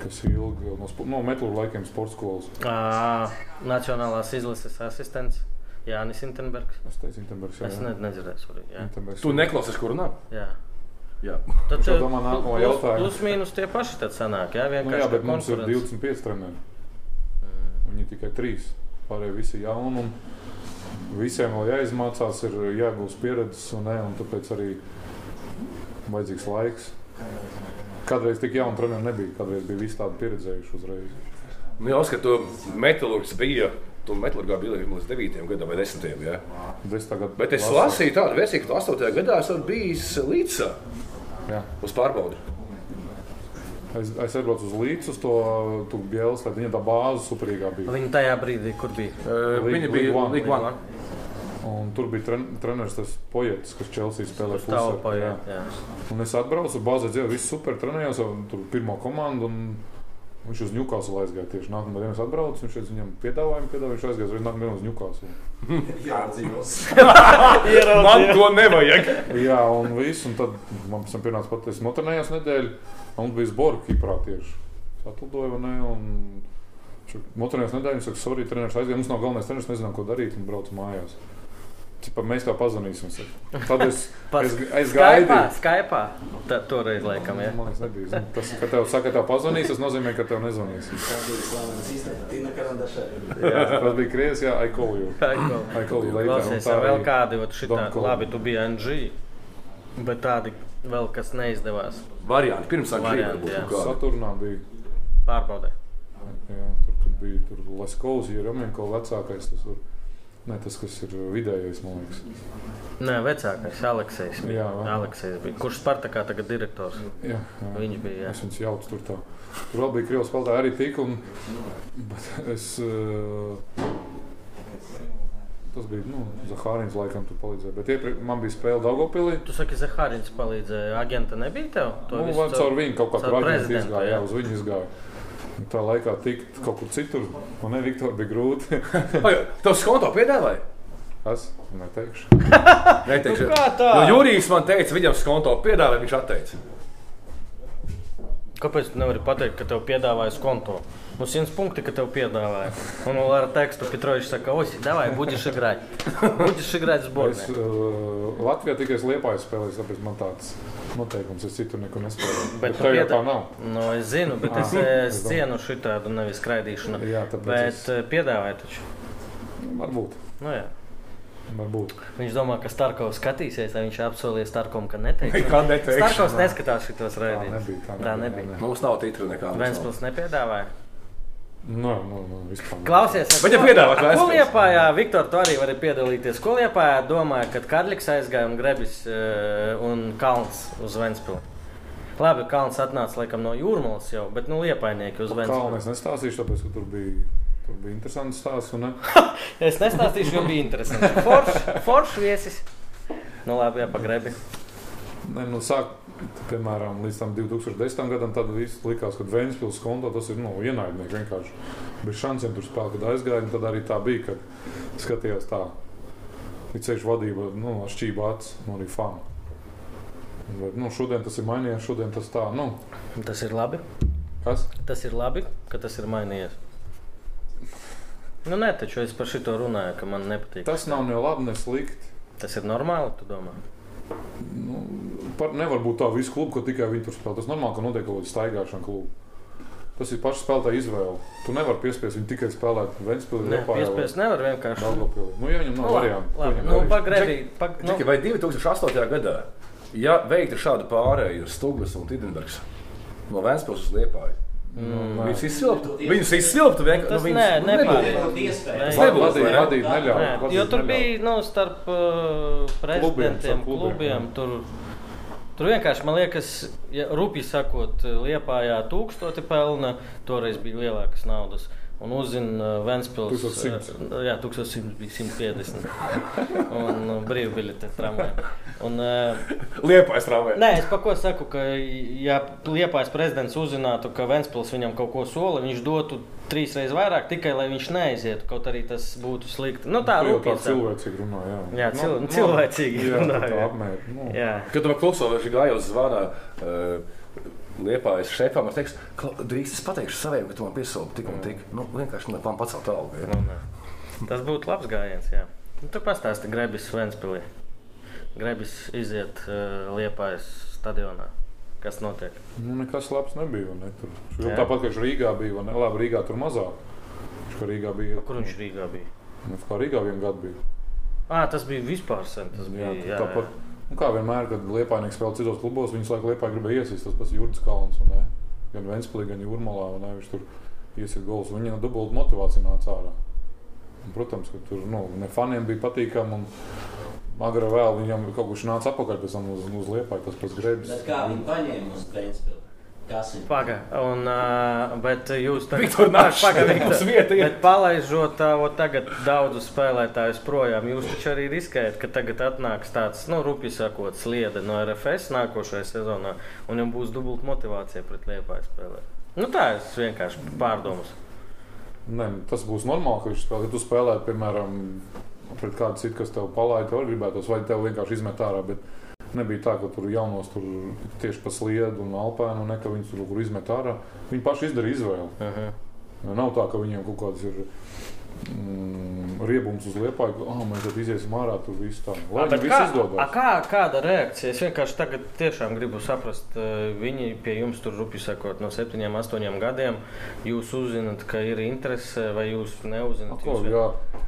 kas ir ilgi no, no metru laikiem sporta skolas. Ā, Nacionālās izlases asistents Jānis Intenbergs. Es teicu, Intenbergs. Es ne, nedzirdēju, sorry. Jā. Tu neklausies, kur runā? jā. Jā. Tad jau tev domā nākamo plus- jautājumu. Plus mīnus tie paši tad sanāk, jā, Nu, vienkārši. jā, bet mums ir konkurence. 25 treneri. Mm. Viņi tikai trīs. Pārējie visi un Visiem vēl jāizmācās, ir jāgūst pieredzes, un, ne, un tāpēc arī vajadzīgs laiks. Kādreiz tik jaunu treneru nebija, kādreiz bija visi tādi pieredzējuši uzreiz. Nu, jau skatu, metālurgs bija. Tu metālurgā biji līdz 9 gadam vai 10. Ja? Es tagad Bet es lasīju tādu versiju, ka tu 8. gadā esat bijis līdzi Jā. uz pārbaudi. Es, es aizbraucu uz Līdzi, uz to tu Bielas, lai viņa tā bāze superīgā bija. Viņa tajā brīdī, kur bija? Uh, League- viņa bija 1. Un tur bija tren, treneris tas poetis, kas Chelsea spēlē Stāvu pusē. Jā. paiet. jā. Un es atbraucu, bāzē dzīvo, viss super trenējos, un tur pirmo komandu. un Viņš uz Newcastle aizgāja tieši nākamā dienā. Es atbraucu, viņš teica, viņam piedāvājumu, piedāvājumu, viņš aizgāja uz nākamā dienā uz Newcastle. Man to nevajag. Jā, un viss, un tad man pēc tam pienāca pat, es notrenējos nedēļu, un mums bija zborga kiprā tieši. Atlidoju, vai ne, un notrenējos nedēļu, un saka, sorry, treneris aizgāja, mums nav galvenais treneris, nezinām, ko darīt, un braucu mājās. Cipa, mēs kā pazvanīsim. Tad es, es, es Skaipā, gaidīju. skaipā. Tā, toreiz laikam, jā. Man liekas, nebija. Zini, Tas, ka tev saka, ka tev pazvanīs, tas nozīmē, ka tev nezvanīs. Tas bija krievis, jā, I call you. I call you later. Klausies, tā vēl kādi, ot šitā, labi, tu biji NG, bet tādi vēl kas neizdevās. Varianti. Pirms kaut kādi. Saturnā bija. Pārbaudē. Jā, tur kad bija tur Leskovs, ir Romanko vecākais. Tas, var, ne, tas, kas ir vidējais, man liekas. Nē, vecākais Aleksējs bija. Jā. Aleksējs bija. Kurš Spartakā tagad direktors? Jā, jā. Viņš bija, jā. Es viņus jaucu tur tā. Tur vēl bija Krievijas spēlētāji arī tik. Un, bet es, uh, tas bija, nu, Zahārins laikam tur palīdzēja. Bet iepriek, man bija spēle Daugopilī. Tu saki, Zahārins palīdzēja. Agenta nebija tev? To Nu, vai caur viņu kaut kā caur tur aģents prezidentu, izgāja, jā, jā. uz viņu izgāja. Un Tā laikā tikt kaut kur citur, man ne Viktor bija grūti. Vai Tev skonto piedāvāja? es neteikšu. Neteikšu. Nu, kā tā? Jo Jurijs man teica, viņam skonto piedāvāja, viņš atteica. Kāpēc tu nevari pateikt, ka tev piedāvāja konto? Nu, 100 punkti, ka tev piedāvāja. Un vēl ar tekstu Petrovичs saka, oi, давай, будешь играть. Будешь играть в Es сборной. uh, Latvijā tikai liepāju spēlēju, tāpēc man tāds noteikums, es citur neko nespēlēju. Bet Bet tu tev jau pieda- tā nav. Nu, es zinu, bet es, es cienu šitādu nevis skraidīšanu. Jā, tāpēc Bet es, eh, piedāvāja taču. varbūt, Nu, jā. varbūt. Viņš domā, ka Starkovs skatīsies, vai viņš apsolīja Starkovam, ka neteiks. Kā neteikšu? Starkovs neskatās šitos Tā raidījumus. nebija. Tā, Tā nebija, nebija. jā, Mums nav titru nekā. Ventspils nepiedāvāja. Nē, nu, nu, vispār. ne. Klausies, Bet ja piedāvāt Ventspils? Kuliepājā, Viktor, tu arī vari piedalīties. Kuliepājā domāju, ka Karliks aizgāja un Grebis eh, un Kalns uz Ventspilu. Labi, Kalns atnāca laikam no jūrmālas jau, bet nu liepainieki uz Kalnu Ventspilu. es nestāstīšu, tāpēc, ka tur bija, tur bija interesants stāsts. un Ne? Es nestāstīšu, jo bija interesanti. Foršs forš viesis. Nu labi, jā, pa Grebi. Ne, nu, sāk, piemēram, līdz tam 2010. gadam tad viss likās, ka Vēnspils konto tas ir nu, ienaidnieks vienkārši. Bez šansiem tur spēlēt, kad aizgāja. un Tad arī tā bija, kad skatījās tā. Ir ceļš vadība, nu, šķība acis, nu, arī fanu. Bet, nu, šodien tas ir mainījies, šodien tas tā, nu, Tas ir labi. kas? Tas ir labi, ka tas ir mainījies. Nu, nē, taču es par šito runāju, ka man nepatīk. Tas nav ne labi, ne slikti. Tas ir normāli, tu domā? Nu, par, nevar būt tā visu klubu, ka tikai viņi tur spēlē. Tas normāli, ka notiek kaut kāda staigāšana klubu. Tas ir pašs spēlētāja izvēle. Tu nevari piespiest viņu tikai spēlēt Vēnspilsē, Nē, piespies nevar vienkārši. Daugavpilī. Nu, ja viņam nav Nu, labi, variantu, labi. Nu, pagrebi, pag, nu, Tikai vai 2008. gadā, ja veiktu šādu pārēju ar Stūgas un Tidenbergs no Vēnspils uz Nu, viņus izsvilptu. Viņus izsvilptu vienkārši. Tas nu, nē, viņus- nu, nepār- nebūtu. Nebūtu iespējams. Nē, jo tur bija nu, starp uh, prezidentiem, klubiem, klubiem. Tur, tur vienkārši man liekas, ja rupji sakot, Liepājā tūkstoti pelna, toreiz bija lielākas naudas. Un uzzina Vēnspils. 1100. uh, Jā, 1100 bija 150. Un uh, brīvbiļete tramvajā. Un, uh, Liepājas tramvajā. Nē, es par ko saku, ka, ja Liepais prezidents uzzinātu, ka Vēnspils viņam kaut ko sola, viņš dotu trīs reizes vairāk, tikai lai viņš neaizietu. Kaut arī tas būtu slikti. Nu, tā Tu jau tā rūpīgi. cilvēcīgi runā. Jā, Jā, Nu, cil- nu, cilvēcīgi jā, runā, tā jā. apmēr. Nu, Jā. Kad man kluso, viņš gāja uz zvana. Uh, Liepājas šefam, es teikšu, ka drīkst es pateikšu saviem, ka tu man piesoldi tik un tik. Nu, vienkārši man pacelt algu. Ja? Nu. Tas būtu labs gājiens. Jā. Nu, tu pastāsti Grebis Vēnspilī. Grebis iziet uh, Liepājas stadionā. Kas notiek? Nu, nekas labs nebija. Ne? Tur, Jā. tāpat kā viņš Rīgā bija, ne? Labi, Rīgā tur mazāk. Viņš kā Rīgā bija. Kur viņš Rīgā bija? Nu, kā Rīgā vienu gadu bija. Ah, tas bija vispār sen. Tas bija, Jā, jā, jā, tāpat. Un kā vienmēr, kad Lietuvānieks spēlē citos klubos, viņas laikā Lietuvā gribēja iesist tas pats Jurģis Kalns. un ne? Gan Ventspīlī, gan Jūrmalā. un ne, Viņš tur iesit gols. Viņam dubulta motivācija nāca ārā. Un, protams, ka tur nu, ne faniem bija patīkami. Agrāk vēl viņam kaut kurš nāca atpakaļ pēc tam uz, uz Lietuvā, tas pats grēbis. Bet kā viņi paņēma uz Ventspili? Paga, un, uh, bet jūs Viktor, nāc Paga, šeit, Viktor, mums vieta ir. Bet palaižot uh, tagad daudzus spēlētājus projām, jūs taču arī riskējat, ka tagad atnāks tāds, nu, rupi sakot, sliede no RFS nākošajā sezonā, un jums būs dubulta motivācija pret Liepāju spēlēt. Nu, tā ir vienkārši pārdomas. Nē, tas būs normāli, ka viņš spēlē. Ja tu spēlē, piemēram, pret kādu citu, kas tev palaida, tev arī gribētos, vai tev vienkārši izmet ārā. Bet nebija tā, ka tur jaunos tur tieši pa sliedu un alpēnu, un ne, ka viņus tur kaut kur izmet ārā. Viņi paši izdara izvēli. Uh -huh. Nav tā, ka viņiem kaut kāds ir. Mm, riebums uz liepa, ka oh, mēs tad iziesim ārā, tur viss tā. Lai kā, viss a, izdodas. kā, kāda reakcija? Es vienkārši tagad tiešām gribu saprast, eh, viņi pie jums tur rupi sekot no septiņiem, astoņiem gadiem. Jūs uzzināt, ka ir interese, vai jūs neuzināt? Ko, Jūs ja,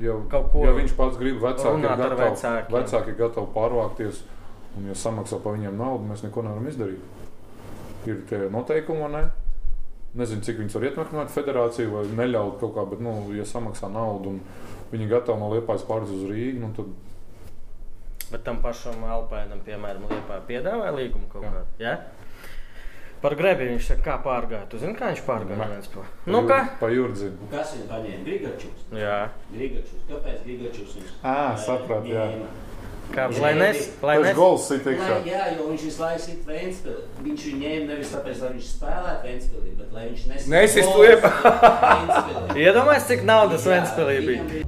ja, Kaut ko ja viņš pats grib, vecāki ir gatavi, vecāki ir gatavi pārvākties, un ja samaksā par viņiem naudu, mēs neko nevaram izdarīt. Ir tie noteikumi, ne? Nezinu, cik viņus var ietekmēt federāciju vai neļaut kaut kā, bet, nu, ja samaksā naudu un viņi ir gatavi no Liepājas pāris uz Rīgu, nu, tad Bet tam pašam Alpēnam, piemēram, Liepā piedāvāja līgumu kaut Jā. kādu. Ja? Par grebi viņš saka, kā pārgāja. Tu zini, kā viņš pārgāja? Viens pa- Nu, kā? pa jūrdzi. Kas viņu paņēma? Grigačus. Jā, Grigačus. Kāpēc Grigačus viņš Ā, sapratu, jā. ņēma? Kā Jā, lai nes, lai Tas nes. gols sit iekšā. jā, jo viņš visu laiku sit Ventspili. Viņš viņu ņēma nevis tāpēc, lai viņš spēlētu Ventspilī, bet lai viņš nes Nesist gols Liepā. Ventspilī. Iedomājies, cik naudas Jā, Ventspēlī bija.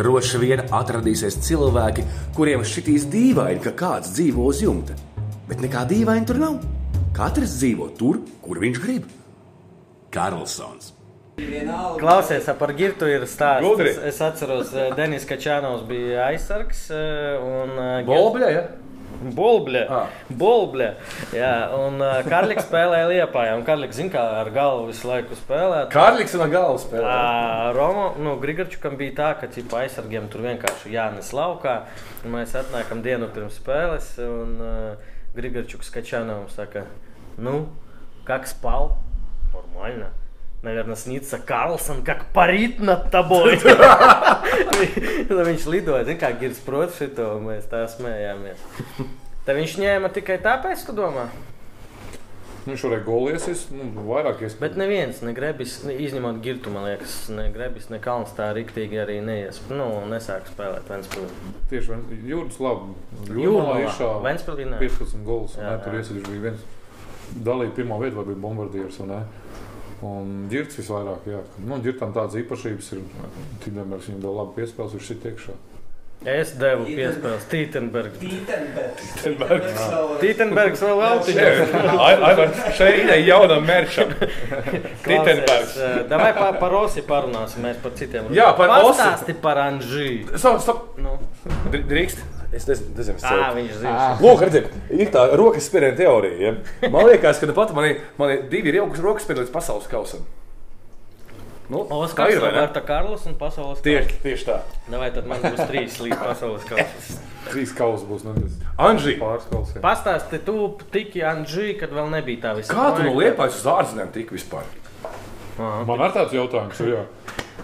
Droši vien atradīsies cilvēki, kuriem šķitīs dīvaini, ka kāds dzīvo uz jumta. Bet nekā dīvaina tur nav. Katrs dzīvo tur, kur viņš grib. Karlsons. Vienalga. Klausies, ap par Girtu ir stāsts. Gudri. Es, es atceros, eh, Denis Kačānovs bija aizsargs. eh, Un, eh, Bolbļa, ja? Bolbļa. Ah. Bolbļa. Jā, un uh, Karliks spēlēja Liepā. Un Karliks, zina, kā ar galvu visu laiku spēlēt. Kārlis un galvas spēlē. Ā, Romo, nu, Grigorčukam bija tā, ka cipa aizsargiem tur vienkārši jānes laukā. un Mēs atnākam dienu pirms spēles, un uh, Grigorčuks Kačanovs saka, nu, как спал? Нормально. Наверное, снится Карлсон, как парит над тобой. Tad viņš lidoja, zina, kā Girs prot šito, un mēs tā smējāmies. Tad viņš ņēma tikai tāpēc, tu domā? Viņš varēja goliesis, nu, vairāk iespējas. Bet neviens, ne Grebis, ne, izņemot Girtu, man liekas, ne Grebis, ne Kalns tā riktīgi arī neies. Nu, nesāk spēlēt Ventspilī. Tieši Ven- jūras labi. Jūrmalā. Jūrmalā Ventspilī ne. 15 gols. Jā, Jā, ne, tur jā. iesaistīts bija viens. Dalīja pirmā vietā, vai bija bombardieris. vai ne? Un ģirts visvairāk, jā. Nu, ģirtam tādas īpašības ir. Tīdemērs viņam vēl labi piespēles, viņš sit iekšā. Es devu piespēles Tītenbergs. Tītenbergs. Tītenbergs vēl autiņā. Aivar, šeit ir jauna merčam. Klausies, Tītenbergs. eh, Davai pa, par Osi parunāsim, mēs par citiem. Jā, par Osi. Pastāsti par Anžī. Stop, stop. Nu. Dr- Drīkst? Es nezinu, es Ā, ceru. viņš zina. Lūk, redziet, ir tā rokas spiediena teorija. Ja? Man liekas, ka nu pat man ir, man ir divi rokas, rokas spiedieni līdz pasaules kausam. Nu, Oskars, ir? Roberta Karls un pasaules Tieši, tieši tā. Vai tad man būs trīs līdz pasaules kausam? Trīs kausa būs. Nu, tas Anžī, kausa. Pastāsti, tu tiki Anžī, kad vēl nebija tā visa. kā tu no liepājas uz ārzemēm tik vispār? Man ar tāds jautājums ir.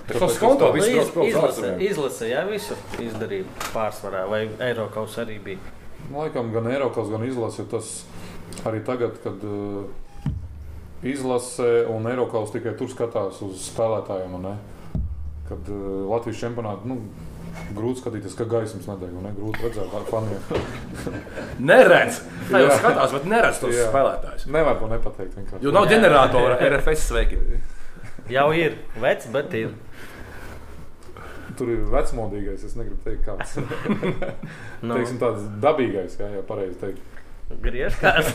Skonto Nu, viss uz izlase, izlase, jā, visu izdarīja pārsvarā, vai Eiropas arī bija. Laikam gan Eiropas, gan izlase. Tas arī tagad, kad uh, izlase un Eiropas tikai tur skatās uz spēlētājiem. vai ne? Kad uh, Latvijas čempionātā nu, grūti skatīties, ka gaismas nedeg. vai Ne? Grūti redzēt, kā faniem. Neredz! Tā jau skatās, bet neredz tos Jā. spēlētājus. Nevar to nepateikt. vienkārši. Jo nav ģeneratora RFS sveiki. Jau ir vecs, bet ir. Tur ir vecmodīgais, es negribu teikt, kāds Nu, Teiksim, tāds dabīgais, jā, jā pareizi teikt. Griežkās.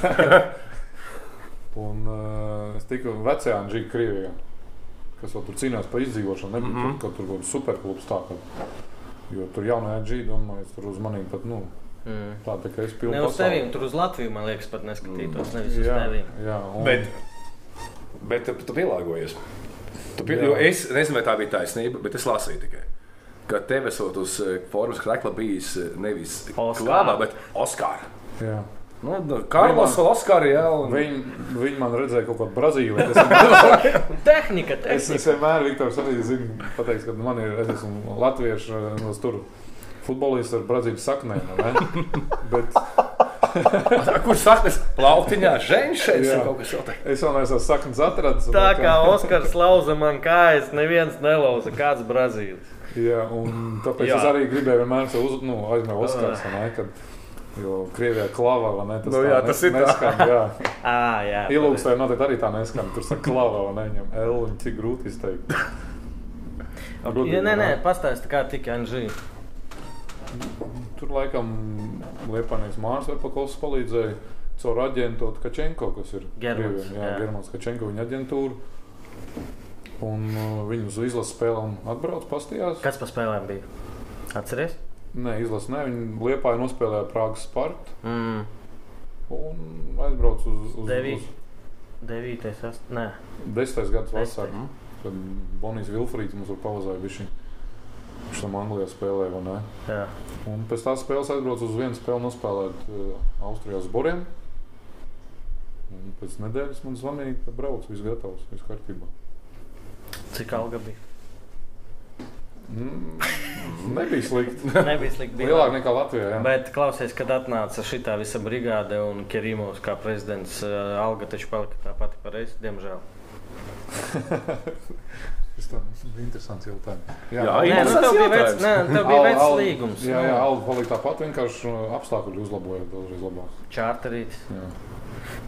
Un uh, es tiku vecajā Anģija Krievijā, kas vēl tur cīnījās par izdzīvošanu. Nebija mm. -hmm. tur, tur kaut kāds superklubs tā, ka, jo tur jaunajā Anģija, domāju, tur uz maniem pat, nu, Mm. tā, tā kā es pilnu Ne uz tevīm, tur uz Latviju, man liekas, pat neskatītos. Nevis uz Jā, tevīm. jā, un, Bet, bet tu, tu pielāgojies. Tu jo es nezinu, vai tā bija taisnība, bet es lasīju tikai. Ka tev esot uz eh, formas krekla bijis eh, nevis Oskar. Klāvā, bet Oskar. jā. Nu, nu, Karlos vēl Oskar, jā. Un... Viņi, viņi man redzēja kaut kādu Brazīliju. Es, vienmēr- Tehnika, es, tehnika. es vienmēr, Viktors, arī zinu, pateiks, ka man ir, es esmu latviešu, no tur futbolists ar Brazīlijas saknēm. Bet Kur saknes plauktiņā, ženš šeit Jā. ir kaut kas tāds. Es vēl neesmu saknes atradis. Tā bet, kā Oskars lauza man kājas, neviens nelauza, kāds Brazīlis. Jā, un tāpēc Jā. es arī gribēju vienmēr sev uz, nu, aizmirst Oskars, vai ne? Kad, jo Krievijā klava, vai ne? Tas, Nu tā jā, nes- tas ir tā. neskan, jā. Ā, jā. Ilūgstai noteikti arī tā neskan. Tur saka klava, vai ne? Viņam L un cik grūti izteikt. Okay. Ja, nē, nē, pastāsti, kā tika Anžī. Tur laikam Liepānijas Mārs Verpakovs palīdzēja caur aģentu Kačenko, kas ir Germans, Krievijā, jā, jā. Germans Kačenko, viņa aģentūra. Un uh, viņi uz izlases spēlēm atbrauc pastījās. Kas pa spēlēm bija? Atceries? Nē, izlases ne. Viņi Liepāja nospēlēja Prāgas Spartu Mm, un aizbrauc uz, uz, Devī- uz devītais, ast... nē. desmitais gadus Desmitais. vasarā. Kad Bonijas Vilfrīds mums tur pavazāja bišķiņ. Viņš tam Anglijā spēlēja, vai ne? Jā. Un pēc tās spēles aizbraucu uz vienu spēli nospēlēt uh, Austrijā uz Boriem. Un pēc nedēļas man zvanīja, ka brauc, viss gatavs, viss kārtībā. Cik alga bija? Mm, nebija slikti. Nebija slikti. bija Lielāk nekā Latvijā. Jā. Bet klausies, kad atnāca šī visa brigāde un Kerimovs kā prezidents, uh, alga taču palika tā pati pareizi, diemžēl. Tas tā bija interesants jautājums. Jā, Nē, nu, interesants tev bija veids, jautājums. nē, tev bija al- līgums. Jā, jā, alga palika tāpat, vienkārši uh, apstākļi uzlaboja daudzreiz labāk. Čārterīts. Jā.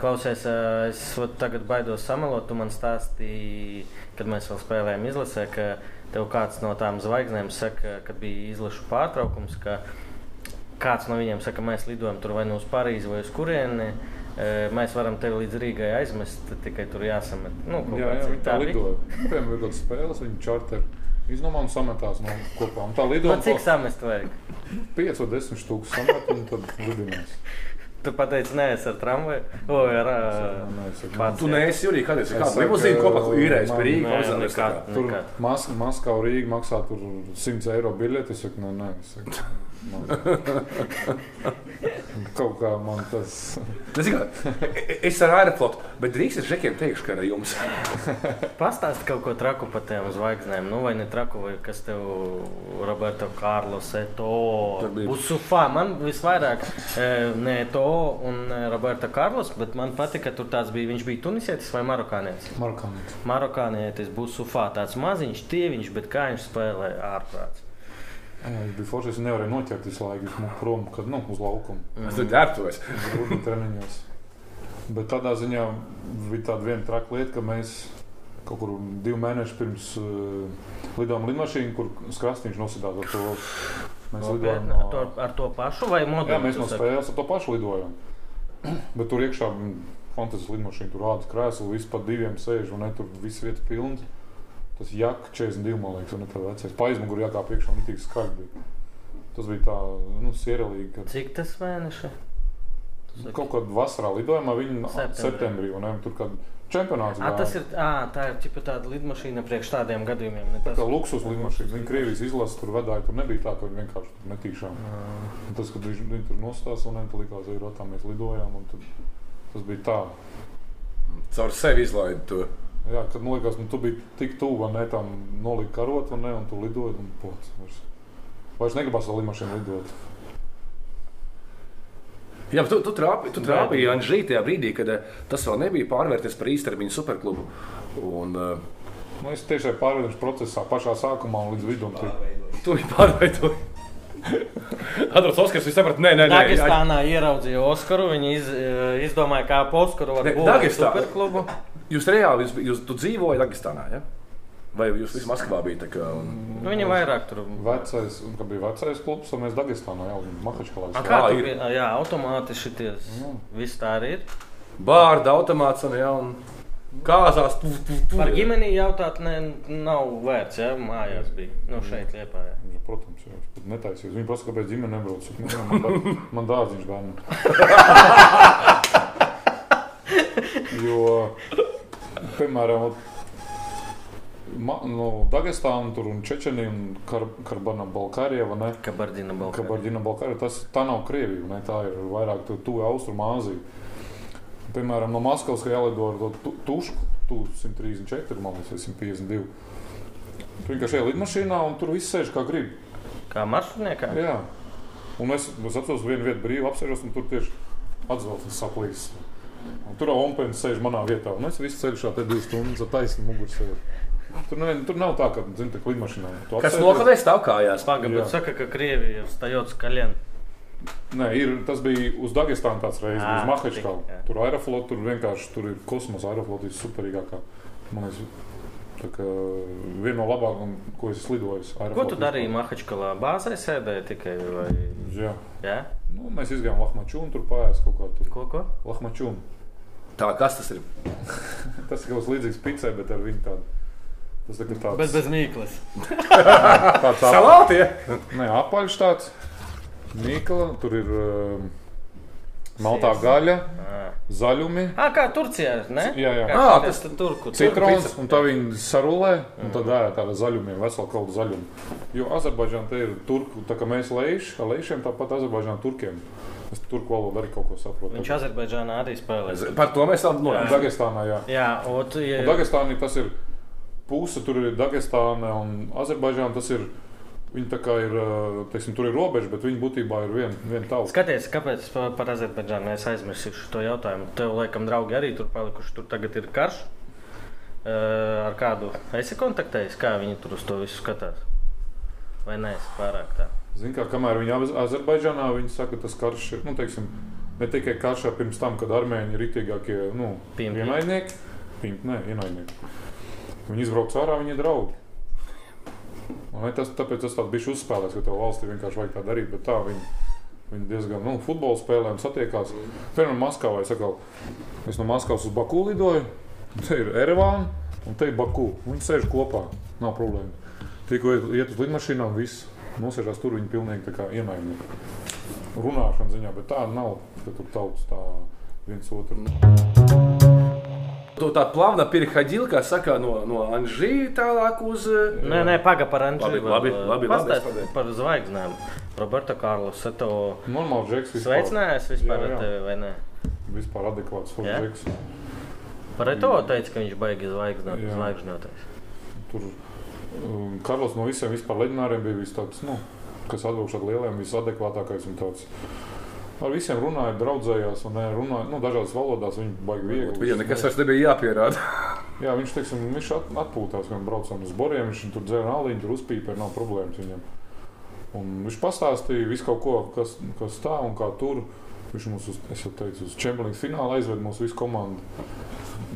Klausies, ā, es tagad baidos samalot. Tu man stāstīji, kad mēs vēl spēlējām izlasē, ka tev kāds no tām zvaigznēm saka, kad bija izlašu pārtraukums, ka kāds no viņiem saka, mēs lidojam tur vai nu uz Parīzi vai uz kurieni. Ā, Mēs varam tevi līdz Rīgai aizmest, tikai tur jāsamet. Nu, Jā, jā, viņi tā lidoja. Piemēram, ir kādas spēles, viņi čarter iznomā un sametās no kopā. Un tā lidoja Nu, cik samest vajag? 5 vai 10 stūkus samet un tad lidinās. Tu pateici, nē, es ar tramvaju. O, ar pats, Tu neesi Jurija, kādreiz ir saku, limuzīna kopā īrējis nekad. kā. Tur. Mas Maskavā Rīga maksā tur 100 eiro biļeti. Es saku, nē, nē. Es saku. Kaut kā man tas. Nezinu, kā, e- es ar aeroflotu, bet drīz es žekiem teikšu, ka ar jums. Pastāsti kaut ko traku par tām zvaigznēm. Nu, vai ne traku, vai kas tev, Roberto Carlos, Eto, Busufā. Man visvairāk eh, ne Eto un eh, Roberto Carlos, bet man patika, ka tur tāds bija. Viņš bija tunisietis vai marokānietis? Marokānis. Marokānietis Busufā, tāds maziņš, tieviņš, bet kā viņš spēlē ārprāts. Jā, es biju foršs, es nevarēju noķert visu laiku. Viņš mūka prom, kad, nu, uz laukumu. Es tur ģērbtos. Grūti treniņos. Bet tādā ziņā bija tāda viena traka lieta, ka mēs kaut kur divu mēnešu pirms uh, lidojām lidmašīnu, kur skrastīņš nosidās ar to. Mēs lidojām Nopietni, ar, to, ar to pašu vai modeli? Jā, mēs no spēles ar to pašu lidojām. Bet tur iekšā fantastisks lidmašīna, tur rāda krēslu, viss pa diviem sēž un ne tur viss vietas pilns. Tas jak 42, man liekas, un ne tā vecais. Paizmugur jākāp iekšā un tik skaļi bija. Tas bija tā, nu, sierelīgi, ka Cik tas mēneši? kaut kādā vasarā lidojumā viņi Septembrī. septembrī, un ne, tur kad čempionāts À, tas ir, à, tā ir ķipa tāda lidmašīna priekš tādiem gadījumiem. ne Tā Tas, kā luksus lidmašīna, viņa Krievijas izlases tur vedāja, tur nebija tā, ka viņi vienkārši netīšām. Un tas, kad viņš viņi tur nostājās, un likās, ka tā mēs lidojām, un tad, tas bija tā. Caur sevi izlaidu to. Jā, kad man liekas, nu, tu biji tik tuvu, ne tam nolikt karot, un, ne, un tu lidoji, un pots. Vairs, vairs negribas ar lidmašīnu lidot. Jā, bet tu, tu trāpīji, tu trāpīji Anžī tajā brīdī, kad eh, tas vēl nebija pārvērties par īstermiņu superklubu. Un, uh, Nu, es tieši tajā pārveidošanas procesā, pašā sākumā un līdz vidum. tu viņu pārveidoji. Atrodas Oskars, viņš saprata, nē, nē, nē. jā, Dagestānā ieraudzīja Oskaru. Viņi iz, eh, izdomāja, kā Oskaru var būt superklubu. Jūs reāli, jūs, jūs tu dzīvojat Dagestānā, ja? Vai jūs visi Maskavā bijat? kā, Un... Nu, Viņi vairāk tur Vecais, un, kad bija vecais klubs, tad mēs Dagestānā jau Mahačkalā. A, Kā tur ir? bija? Jā, automāti šitie. Viss tā arī ir. Bārda automāts un, ja, un kāzās. Tu, tu, tu, Par ģimeni jautāt ne, nav vērts. Ja? Mājās bija. Nu, šeit liepā. Jā. Ja, Protams, jau es netaisījos. Viņi prasa, kāpēc ģimene nebrauc. "Nu, jā, Man, dā, man dārziņš bērnu. jo, piemēram, no Dagestāna tur un Čečenija un Kar, Karbana Balkārija, ne? Kabardina Balkā. Kabardina Balkārija, tas tā nav Krievija, ne? tā ir vairāk tu, tuvu Austrumāzija. Piemēram, no Maskavas ka jālido ar to tu- tušku, tu 134, man liekas, vai 152. Tu vienkārši ej lidmašīnā un tur viss sēž kā grib. Kā maršrutniekā? Jā. Un es, es atceros, vienu vietu brīvi apsēžos, un tur tieši atzveltas saplīs. Un tur Ompens sēž manā vietā. Un es visu ceļu šādi divas stundas ar taisnu muguru sēžu. Tur, ne, tur nav tā, ka zini, tā lidmašīnā. Tu Kas nokavēs stāv kājās? Pagaidām, bet saka, ka Krievija ir stājots kaļien. Nē, ir, tas bija uz Dagestānu tāds reizes, uz jā. Tur aeroflot, tur vienkārši tur ir kosmosa aeroflot, ir superīgākā. Man liekas, tā kā viena no labākajām, ko es lidoju. Ko tu darīji Mahačkalā? Bāzē sēdēji tikai vai? Jā. Jā? Nu, mēs izgājām Lahmačūnu, tur pājās kaut kā tur. Ko, ko? Lahmačūnu. Tā, kas tas ir? Tas ir kaut kas līdzīgs picē, bet ar viņu tādu. Tas kā tāds. Bet bez mīklas. tāds Salāti! ja? ne, apaļš tāds. Mīkla, tur ir um, maltā gaļa, zaļumi. Ah, kā Turcijā, ne? Jā, jā. Kā Ā, tas- tur, tur, kur Citrons, un tā viņi sarulē, un tad ēd tāda zaļumiem, vesela kaut kāda zaļuma. Jo Azerbaidžāna te ir turku, tā kā mēs leiši, leišiem, tāpat Azerbaidžāna turkiem. Es turku valodu arī kaut ko saprotu. Viņš Azerbaidžānā arī spēlē. Par to mēs Un nolēmuši. Dagestānā, jā. Jā, ot, ja, Dagestānā tas ir puse, tur ir Dagestāna un Azerbaidžāna. Tas ir, viņi tā kā ir, ā, teiksim, tur ir robeža, bet viņi būtībā ir viena vien tauta. Skaties, kāpēc par, par Azerbaidžānu es aizmirsīšu šo jautājumu. Tev, laikam, draugi arī tur palikuši. Tur tagad ir karš. Uh, ar kādu esi kontaktējis? Kā viņi tur uz to visu skatās? Vai nē, es pārāk tā. Zini, kā kamēr viņi Az- Azerbaidžānā, viņi saka, tas karš ir, nu, teiksim, ne tikai karš, bet pirms tam, kad armēņi ir rītīgākie, nu, Pimpi. ienaidnieki. Pimpi, nē, ienaidnieki. Viņi izbrauc ārā, viņi ir draugi. Ne, tas, tāpēc tas tāds bija uzspēlēts, ka tev valstī vienkārši vajag tā darīt, bet tā viņi, viņi diezgan, nu, futbola spēlēm satiekās. Piemēram, Maskavā es atkal, es no Maskavas uz Baku lidoju, te ir Erevāna un te ir Baku. Viņi sēž kopā, nav problēma. Tikko iet, uz lidmašīnām, viss nosēžās tur, viņi pilnīgi tā kā ienaidnieki. Runāšana ziņā, bet tā nav, ka tur tauts tā viens otru. Tu tā plāna perihadila, kā saka, no, no Anžī tālāk uz. Nē, nē, paga par Anžī. Labi, labi, labi, labi, labi. par zvaigznēm. Roberta Kārlis, tu Normāls džeks vispār. sveicinājies vispār jā, jā. ar tevi vai nē? Vispār adekvāts džeks. Par to teica, ka viņš baigi zvaigznāt, zvaigžņoties. Tur um, Karls no visiem vispār leģionāriem bija vis tāds, nu, kas atbilst ar lieliem, visadekvātākais un tāds. Ar visiem runāja, draudzējās un ne, runāja nu, dažādās valodās. Viņi baigi viegli. Viņam nekas vairs nebija jāpierāda. Jā, viņš, teiksim, viņš at, atpūtās, kad braucam uz boriem. Viņš tur dzēra aliņu, tur uzpīpēja, nav problēmas viņam. Un viņš pastāstīja visu kaut ko, kas, kas tā un kā tur. Viņš mums, uz, es jau teicu, uz Champions fināla aizved mūsu visu komandu.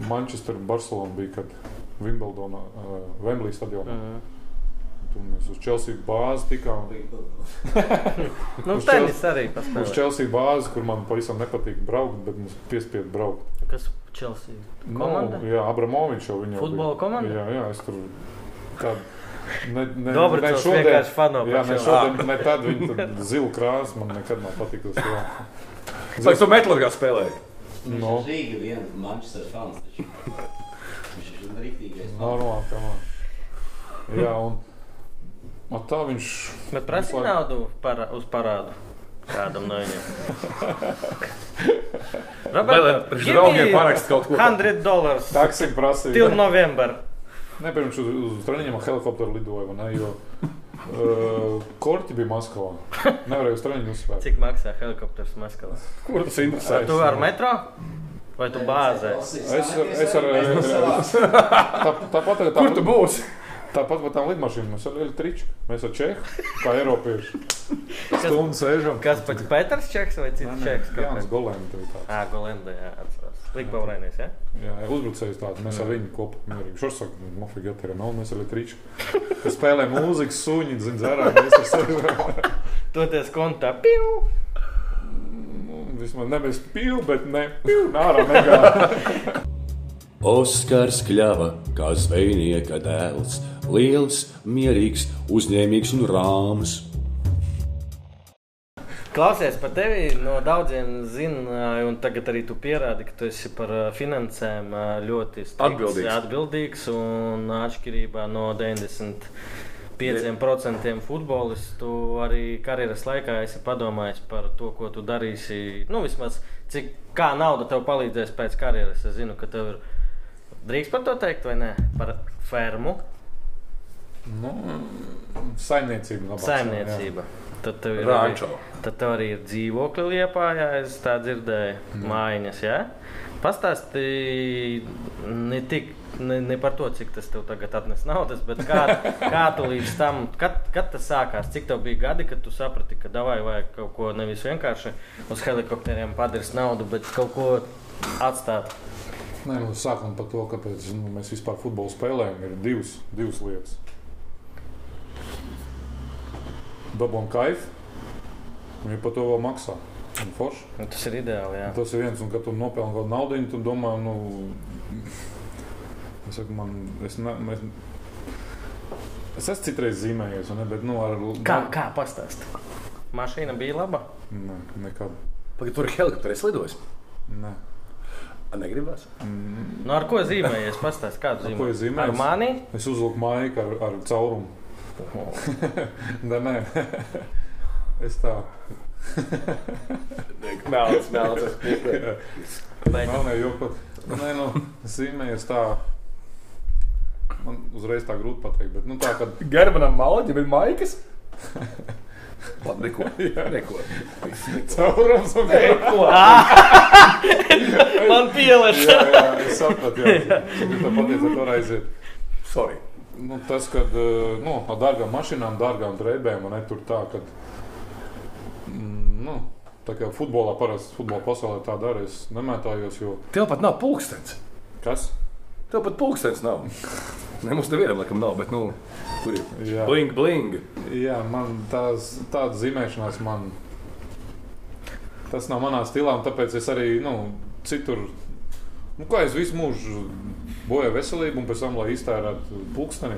Manchester, Barcelona bija, kad Wimbledonā, uh, Wembley stadionā. Mhm. Tur mēs uz Chelsea bāzi tikām. Nu, Uz tenis arī Uz pastāv. Chelsea bāzi, kur man pavisam nepatīk braukt, bet mums piespiedu braukt. Kas Chelsea? Komanda? Nu, jā, Abramovičs jau viņu. Futbola komanda? Jā, jā, es tur tādu. Ne, ne, vienkārši fano par Jā, ne Chelsea. šodien, ne tad viņa tur zilu krāsu man nekad nav patikusi. jā. Vai tu metlogā spēlēji? Viņš No. ir Rīga viena Manchester fans. Viņš ir rīktīgais. Normāli, man. Jā, un a, tā viņš. Bet prasa visu laiku- naudu para, uz parādu. Kādam no viņiem? Lai priekš draugiem parakst kaut ko? 100 dolārus. Taksim prasīja. Til novembra. Ne, pirms uz, uz treniņiem ar helikopteru lidoju, vai ne? Jo uh, korķi bija Maskavā. Nevarēju uz treniņu uzspēt. Cik maksā helikopters Maskavā? Kur tas interesē? Tu ar metro? Vai tu bāzē? Es, es ar, tā, tāpat ar Kur tu tām, būsi? Tāpat ar tām lidmašīnām. Mēs ar električu, mēs ar čehu, kā eiropieši. Stundu sēžam. Kas pēc Pēters čeks vai cits čeks? Jānis Golēns tev tāds. Ā, Golenda, jā, atceros. Likpaurēnies, jā? Jā, jā uzbrucējs tāds. Mēs ar viņu kopā mierīgi. Šos saka, mafīgi atērē nav, mēs električu. Kas spēlē mūziku, suņi, zin, dzērā, mēs ar sēžam. Toties kontā, piu! Nu, Vismaz nevis pīl, bet ne pīl, nārā negā. Oskars kļava kā zvejnieka dēls, liels, mierīgs, uzņēmīgs un rāms. Klausies par tevi, no daudziem zināju, un tagad arī tu pierādi, ka tu esi par ā, finansēm ā, ļoti strikts, Atbildīgs. atbildīgs un atšķirībā no 95% futbolistu arī karjeras laikā esi padomājis par to, ko tu darīsi. Nu, vismaz cik kā nauda tev palīdzēs pēc karjeras. Es zinu, ka tev ir drīkst par to teikt, vai ne? Par fermu. Nu, saimniecība. labāk Saimniecība. Tad tev ir Rančo. Arī, tad tev arī ir dzīvokļi liepā, ja es tā dzirdēju, Mm. mājiņas. Ja? Pastāstīji ne, tik, ne, ne par to, cik tas tev tagad atnes naudas, bet kā, kā tu līdz tam, kad, kad tas sākās, cik tev bija gadi, kad tu saprati, ka davai vajag kaut ko nevis vienkārši uz helikopteriem padarīt naudu, bet kaut ko atstāt. Jā. Nē, nu, sākam par to, kāpēc nu, mēs vispār futbolu spēlējam. Ir divas, divas lietas. Dabūjām kaifu, un ja par to vēl maksā. Nu, Tas ir ideāli. Jā. Tas ir viens, un kad tu nopelni kaut kādu naudu, tu domā, nu, es saku, man, es, ne, es, es esmu citreiz zīmējies, vai ne, bet, nu, ar Kā, kā pastāstīt? Mašīna bija laba. Ne, nekad. Pagaid, tur ir helikopteris lidojis. Ne. Negribas. Mm, Nu, ar ko zīmējies? Pastāst, kādu zīmējos? Ar mani? Es uzvilku maiku ar, ar caurumu. Nē, nē. es tā. Melns, melns. Nav ne jokot. Nē, nu, es zīmējos tā. Man uzreiz tā grūti pateikt, bet nu, tā, ka Germanam Malģim ir maikas. Labi, neko. neko. Neko. caurums un man pielēš. Jā, jā, es sapratu, jā. Tā patiesi ar to aiziet. Sorry. Nu, tas, kad nu, ar dārgām mašīnām, dārgām drēbēm, un tur tā, ka. Mm, nu, tā kā futbolā parasti futbola pasaulē tā dara, es nemētājos, jo Tev pat nav pulkstenis. kas? Tev pat pulkstenis nav. Ne, mums nevienam laikam nav, bet nu, tur ir. Jā, Bling, bling. jā man tās, tādas zīmēšanās man. Tas nav manā stilā, un tāpēc es arī nu, citur. Nu, kā es visu mūžu bojāju veselību, un pēc tam, lai iztērētu pulksteni.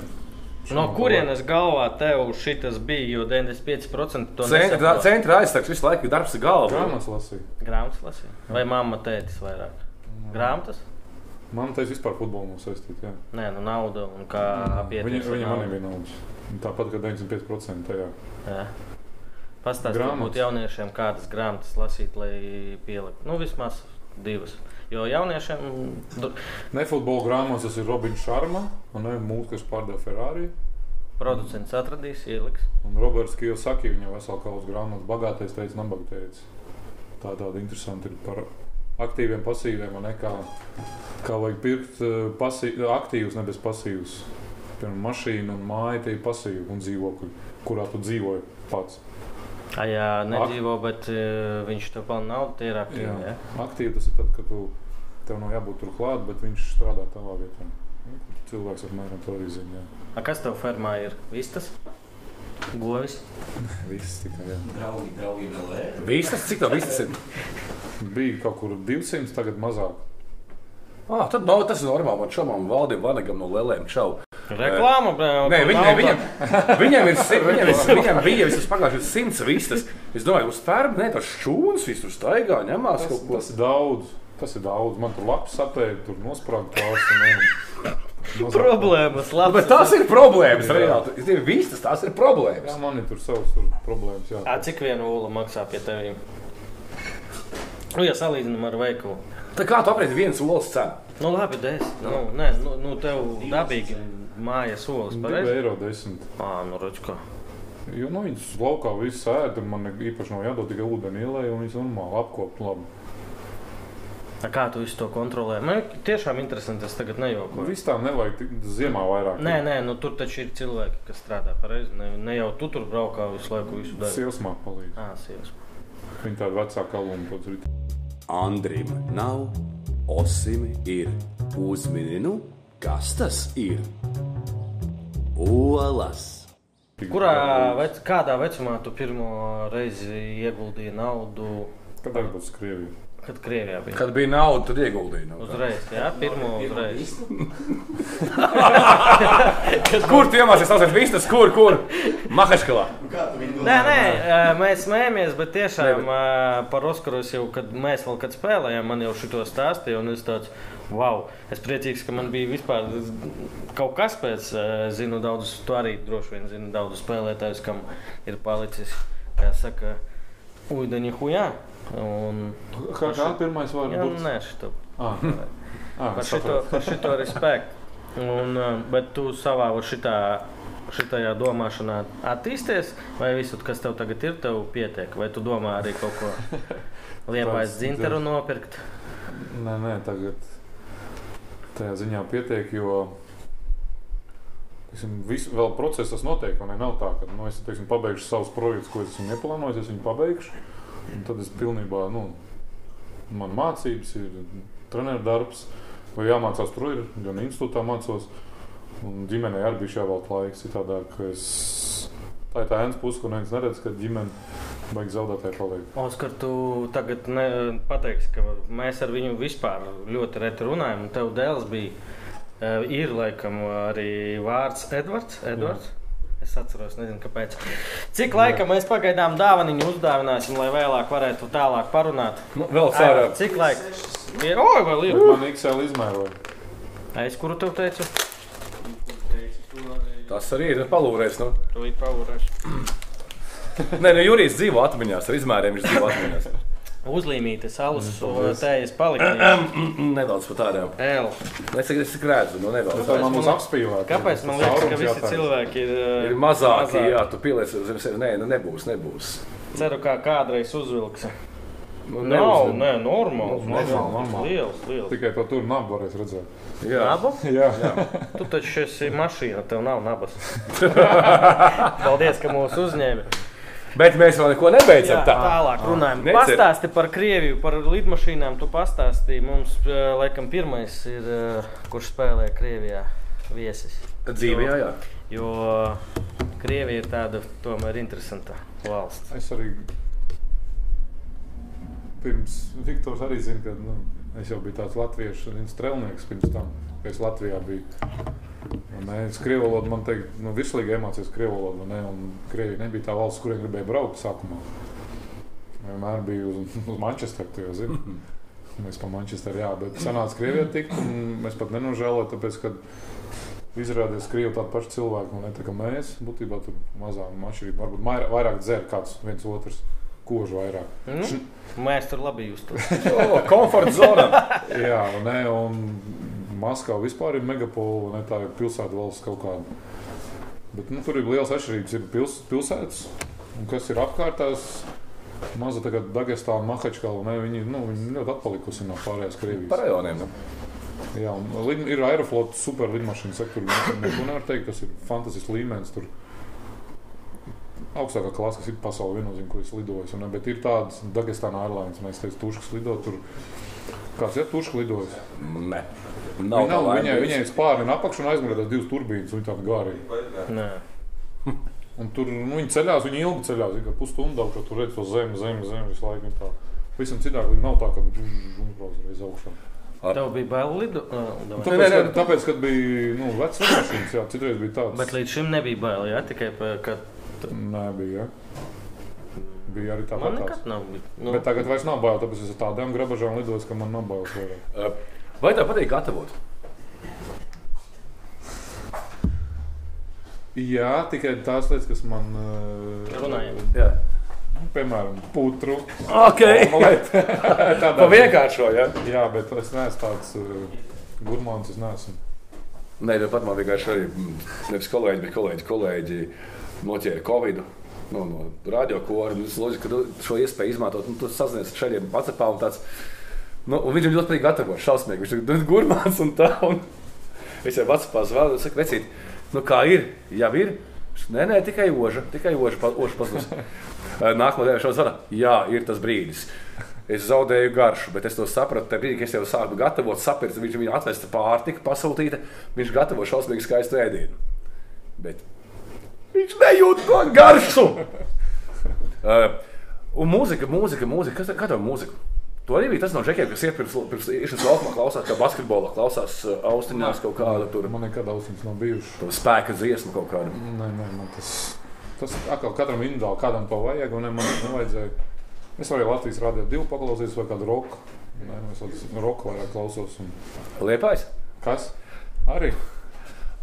No kurienes galvā tev šis bija? Jo 95% to Centra, centra aizsargs visu laiku ir darbs ar galvu. Grāmatas lasīju. Grāmatas lasīja. Vai mamma tētis vairāk? Grāmatas? Man teiks, vispār futbolu nav saistīta. jā. Nē, nu nauda un kā Viņa, pietiek. viņa man nebija naudas. Tāpat kā 95% tajā. Pastāstiet, Grāmatas. būtu jauniešiem, kādas grāmatas lasīt, lai pieliktu. Nu, vismaz divas. Jo jauniešiem du- Ne futbola grāmatas, tas ir Robins Šarma, un ne mūks, kas pārdeva Ferrari. producents atradīs, ieliks. Un Roberts Kijosaki, viņam vesela kaudzes grāmatas, bagātais teica, nabagteicis. Tā tāda interesanta ir par aktīviem, pasīviem, un ne kā, kā vajag pirkt eh, pasī, aktīvus, nevis pasīvus. Piemēram, mašīna un māja tie ir pasīvi un dzīvokļi, kurā tu dzīvoji pats. A, jā, nedzīvo, bet uh, viņš tev pelna naudu, tie ir aktīvi. Jā. Ja? Aktīvi tas ir tad, kad tu, tev nav jābūt tur klāt, bet viņš strādā tavā vietā. Nu, Cilvēks apmēram to. A, kas tev fermā ir? Vistas? Govis? Viss tikai. Jā. Draugi, draugi vēl ir. Vistas, cik tev vistas ir? Bija kaut kur 200, tagad mazāk. Ah, tad no, tas ir normāli. Man šomam valdīja vanagam no lelēm čau. Reklāma, brāl, Nē, viņam, nauda. viņam, viņam, ir, viņam, ir, viņam bija visas pagājušas simts vistas. Es domāju, uz fermu, ne, tas šūnas, viss tur staigā, ņemās Tas, kaut ko. tas ir daudz. Tas ir daudz. Man tur lapas apēda, tur nosprāgta pāri. Problēmas, Nu, labi. Bet tas ir problēmas. Jā. Reāli. Tas ir vistas, tās ir Jā, problēmas. man ir tur savas tur problēmas. Jā. A, cik viena ula maksā pie tevis? Nu, ja salīdzinām ar veikalu. Tā kā tu apreidi viens olas cenu? Nu, labi, desmit. Nu, nē, nu, nu, tev dabīgi mājas solis. 2 Pareizi? eiro 10. Ā, nu, redz, kā. Jo nu, viņas laukā viss ēda. Man īpaši nav jādod tikai ūdeni ielai, un viņas normāli apkopt labi. Kā tu visu to kontrolē? Man tiešām interesanti, es tagad nejokoju. Viss tā nevajag ziemā vairāk. Nē, nē, nu, tur taču ir cilvēki, kas strādā pareizi. Ne, ne jau tu tur braukā visu laiku, visu darbu. Sievas māk palīdz. Ah, sievas. Viņa tāda vecāka kaluma pats rīt. Andrim nav, Osim ir. Uzmini, nu, kas tas ir? Olas. Kurā, vec, kādā vecumā tu pirmo reizi ieguldīji naudu, Kad arī būs Krievija? Kad Krievijā bija? Kad bija nauda, tad ieguldīja. Nu. Uzreiz, jā, pirmo uzreiz. Kur tu iemācījies tās vistas? Kur, kur? Mahaškalā. Nē, nē, mēs smējamies, bet tiešām ā, par Oskaru es jau, kad mēs vēl kad spēlējām, man jau šito stāstīja, un es tāds, wow, es priecīgs, ka man bija vispār kaut kas pēc, zinu daudzus, tu arī droši vien zini daudzus spēlētājus, kam ir palicis, kā saka, uideņi hujā. Un, Kā, kā pirmais var jā, būt? nē, šito. Ah, ah, Par šito, par šito respektu. Un, ā, bet tu savā šitā šajā domāšanā attīsties, vai visu, kas tev tagad ir, tev pietiek? Vai tu domā arī kaut ko liepais dzinteru nopirkt? Nē, nē, tagad tajā ziņā pietiek, jo teiksim, visu, vēl process tas notiek. Ne? Nav tā, ka nu, es teiksim, pabeigšu savus projektus, ko es esmu ieplānojis, es viņu pabeigšu. Un Tad es pilnībā, nu, man mācības ir treneru darbs, vai jāmācās tur ir, gan institūtā mācos. Un ģimenei arī bija jāvelk laiks. Citādāk, es, tā ir tā ēnas puse, ko neviens neredz, kad ģimene beigas zaudētāji paliek. Oskar, tu tagad ne, pateiksi, ka mēs ar viņu vispār ļoti reti runājam, un tev dēls bija. eh, Ir laikam arī vārds Edvards. Edvards. Es atceros, nezinu, kāpēc. Cik laika mēs pagaidām dāvaniņu uzdāvināsim, lai vēlāk varētu tālāk parunāt? Nu, vēl sārā. Cik laika? Ir, oi, vēl ir. Man XL izmēroja. Es kuru tev teicu? Tas arī ir palūrējis. Nu. Tu līdz paurēšu. Nē, nu, Jurijs dzīvo atmiņās, ar izmēriem viņš dzīvo atmiņās. Uzlīmīte, salas tējas palika. Nedaudz pat tādām. L. Es tikai es redzu, nu nedaudz. Tā man būs apspīlēta. Kāpēc man liekas, ka visi cilvēki ir, uh, Ir mazāki, jā, tu pieliec uz zemes. Nē, nu nebūs, nebūs. Ceru, kā kādreiz uzvilks. Nu, Nav, nē, normāls. Normāli, normāli. Liels, liels. Tikai to tur nabu varēs redzēt. Jā, Nabu? Jā, Tu taču esi mašīna, tev nav nabas. Paldies, ka mūs uzņēmi. Bet mēs vēl neko nebeidzam. Jā, Tā. tālāk runājam. Necer. Pastāsti par Krieviju, par lidmašīnām. Tu pastāstīji. Mums, eh, laikam, pirmais ir, eh, kurš spēlē Krievijā viesis. Dzīve, jā, jā. Jo Krievija ir tāda tomēr interesanta valsts. es arī pirms Viktors arī zina, ka nu, es jau biju tāds latviešu zini, strelnieks pirms tam, kad es Latvijā biju. Ne, es krievu valodu, man teikt, nu, virslīgi iemācījos krievu valodu, ne, un Krievija nebija tā valsts, kuriem gribēja braukt sākumā. Vienmēr biju uz, uz Manchesteru, tu jau zini. Mēs pa Manchesteru, jā, bet sanāca Krievijā tikt, un mēs pat nenožēlojam, tāpēc, ka izrādījās Krievi tādi paši cilvēki, un ne tā kā mēs, būtībā tur mazā atšķirība. Varbūt vairāk dzer kāds viens otrs, kožu vairāk. Nu, mēs tur labi justos. O, komforta zona. Jā, un, ne, un Maskava vispār ir megapola, ne tā ir pilsēta valsts kaut kāda. Bet, nu, tur ir liels atšķirības. Ir pils, pilsētas, kas ir apkārtās. Maza tagad Dagestāna, Mahačkala, viņi, nu, viņi ļoti atpalikusi no pārējās Krievijas. Par rajoniem. Nu. Jā, un ir aeroflots, super lidmašīna sektora. Neko nevar teikt, tas ir fantastisks līmenis. Tur augstākā klase, kas ir pasaulē, viennozīmīgi, kur es lidoju. Bet ir tādas Dagestāna Airlines, mēs teicām, tuškas lido tur. Kāds ir tuškas lidojis? Nē, Nav, nav viņai, viņai spārni apakšā un aizmugurē tās divas turbīnas, un tāda gārī. Nē. Un tur nu, viņi ceļās, viņi ilgi ceļās, kā pusstundu augšā, tur redz to zemi, zemi, zemi visu laiku. un Tā. Visam citāk, viņi nav tā, ka viņi uzbrauc reiz augšā. Tev bija bail lidu. Uh, Tāpēc, nē, nē. Kad, tāpēc kad bija nu, vecas mašīnas, jā, citreiz bija tāds. Bet līdz šim nebija bail, jā, tikai pa- ka Nē, bija. Jā. Bija arī man tāpat. nekad nav bijis. Nu, Bet tagad vairs nav bail, tāpēc es ar tādām grabažām lidoju, ka man nav bailes vairāk. Vai tev patīk gatavot? Jā, tikai tās lietas, kas man. Runājam. Jā. Piemēram, putru. Ok. Tādā Pa vienkāršo, jā. Jā, bet es neesmu tāds uh, gurmāns. Es neesmu. Nē, nu pat man vienkārši arī mm, nevis kolēģi, bet kolēģi, kolēģi noķēra Covid. Nu, no radiokora. Es lūdzu, ka šo iespēju izmantot. Nu, tu sazinies ar šādiem pacepām. Nu, un viņš ir ļoti patīk gatavot. Šausmīgi. Viņš ir gurmāns un tā. Un es jau pacepā zvanu un saku, vecīt, nu kā ir? Jau ir. Nē, nē, tikai oža. Tikai oža, pa, oža pazudus. Nākamā dienā šodien zvana. Jā, ir tas brīdis. Es zaudēju garšu, bet es to sapratu. Tajā brīdī, kad es jau sāku gatavot, sapratu, viņš viņu atvesta pārtika, pasūtīta. Viņš gatavo šausmīgi skaistu ēdienu. Bet viņš nejūt to garšu. uh, un mūzika, mūzika, mūzika. Kas ir mūzika? To arī bija tas no žekiem, kas iet pirms, pirms iešanas laukumā, klausās, kā basketbolā, klausās austiņās kaut kāda tur Man nekad ausīs nav bijušas. to spēka dziesma kaut kāda. Nē, nē, man tas. Tas atkal katram individuāli, kādam to vajag, un ne, man nevajadzēja. Es varēju Latvijas rādīt divu paklausīties vai kādu roku. Nē, nu, es tādu roku vairāk klausos. Un... Liepājs. Kas? Arī.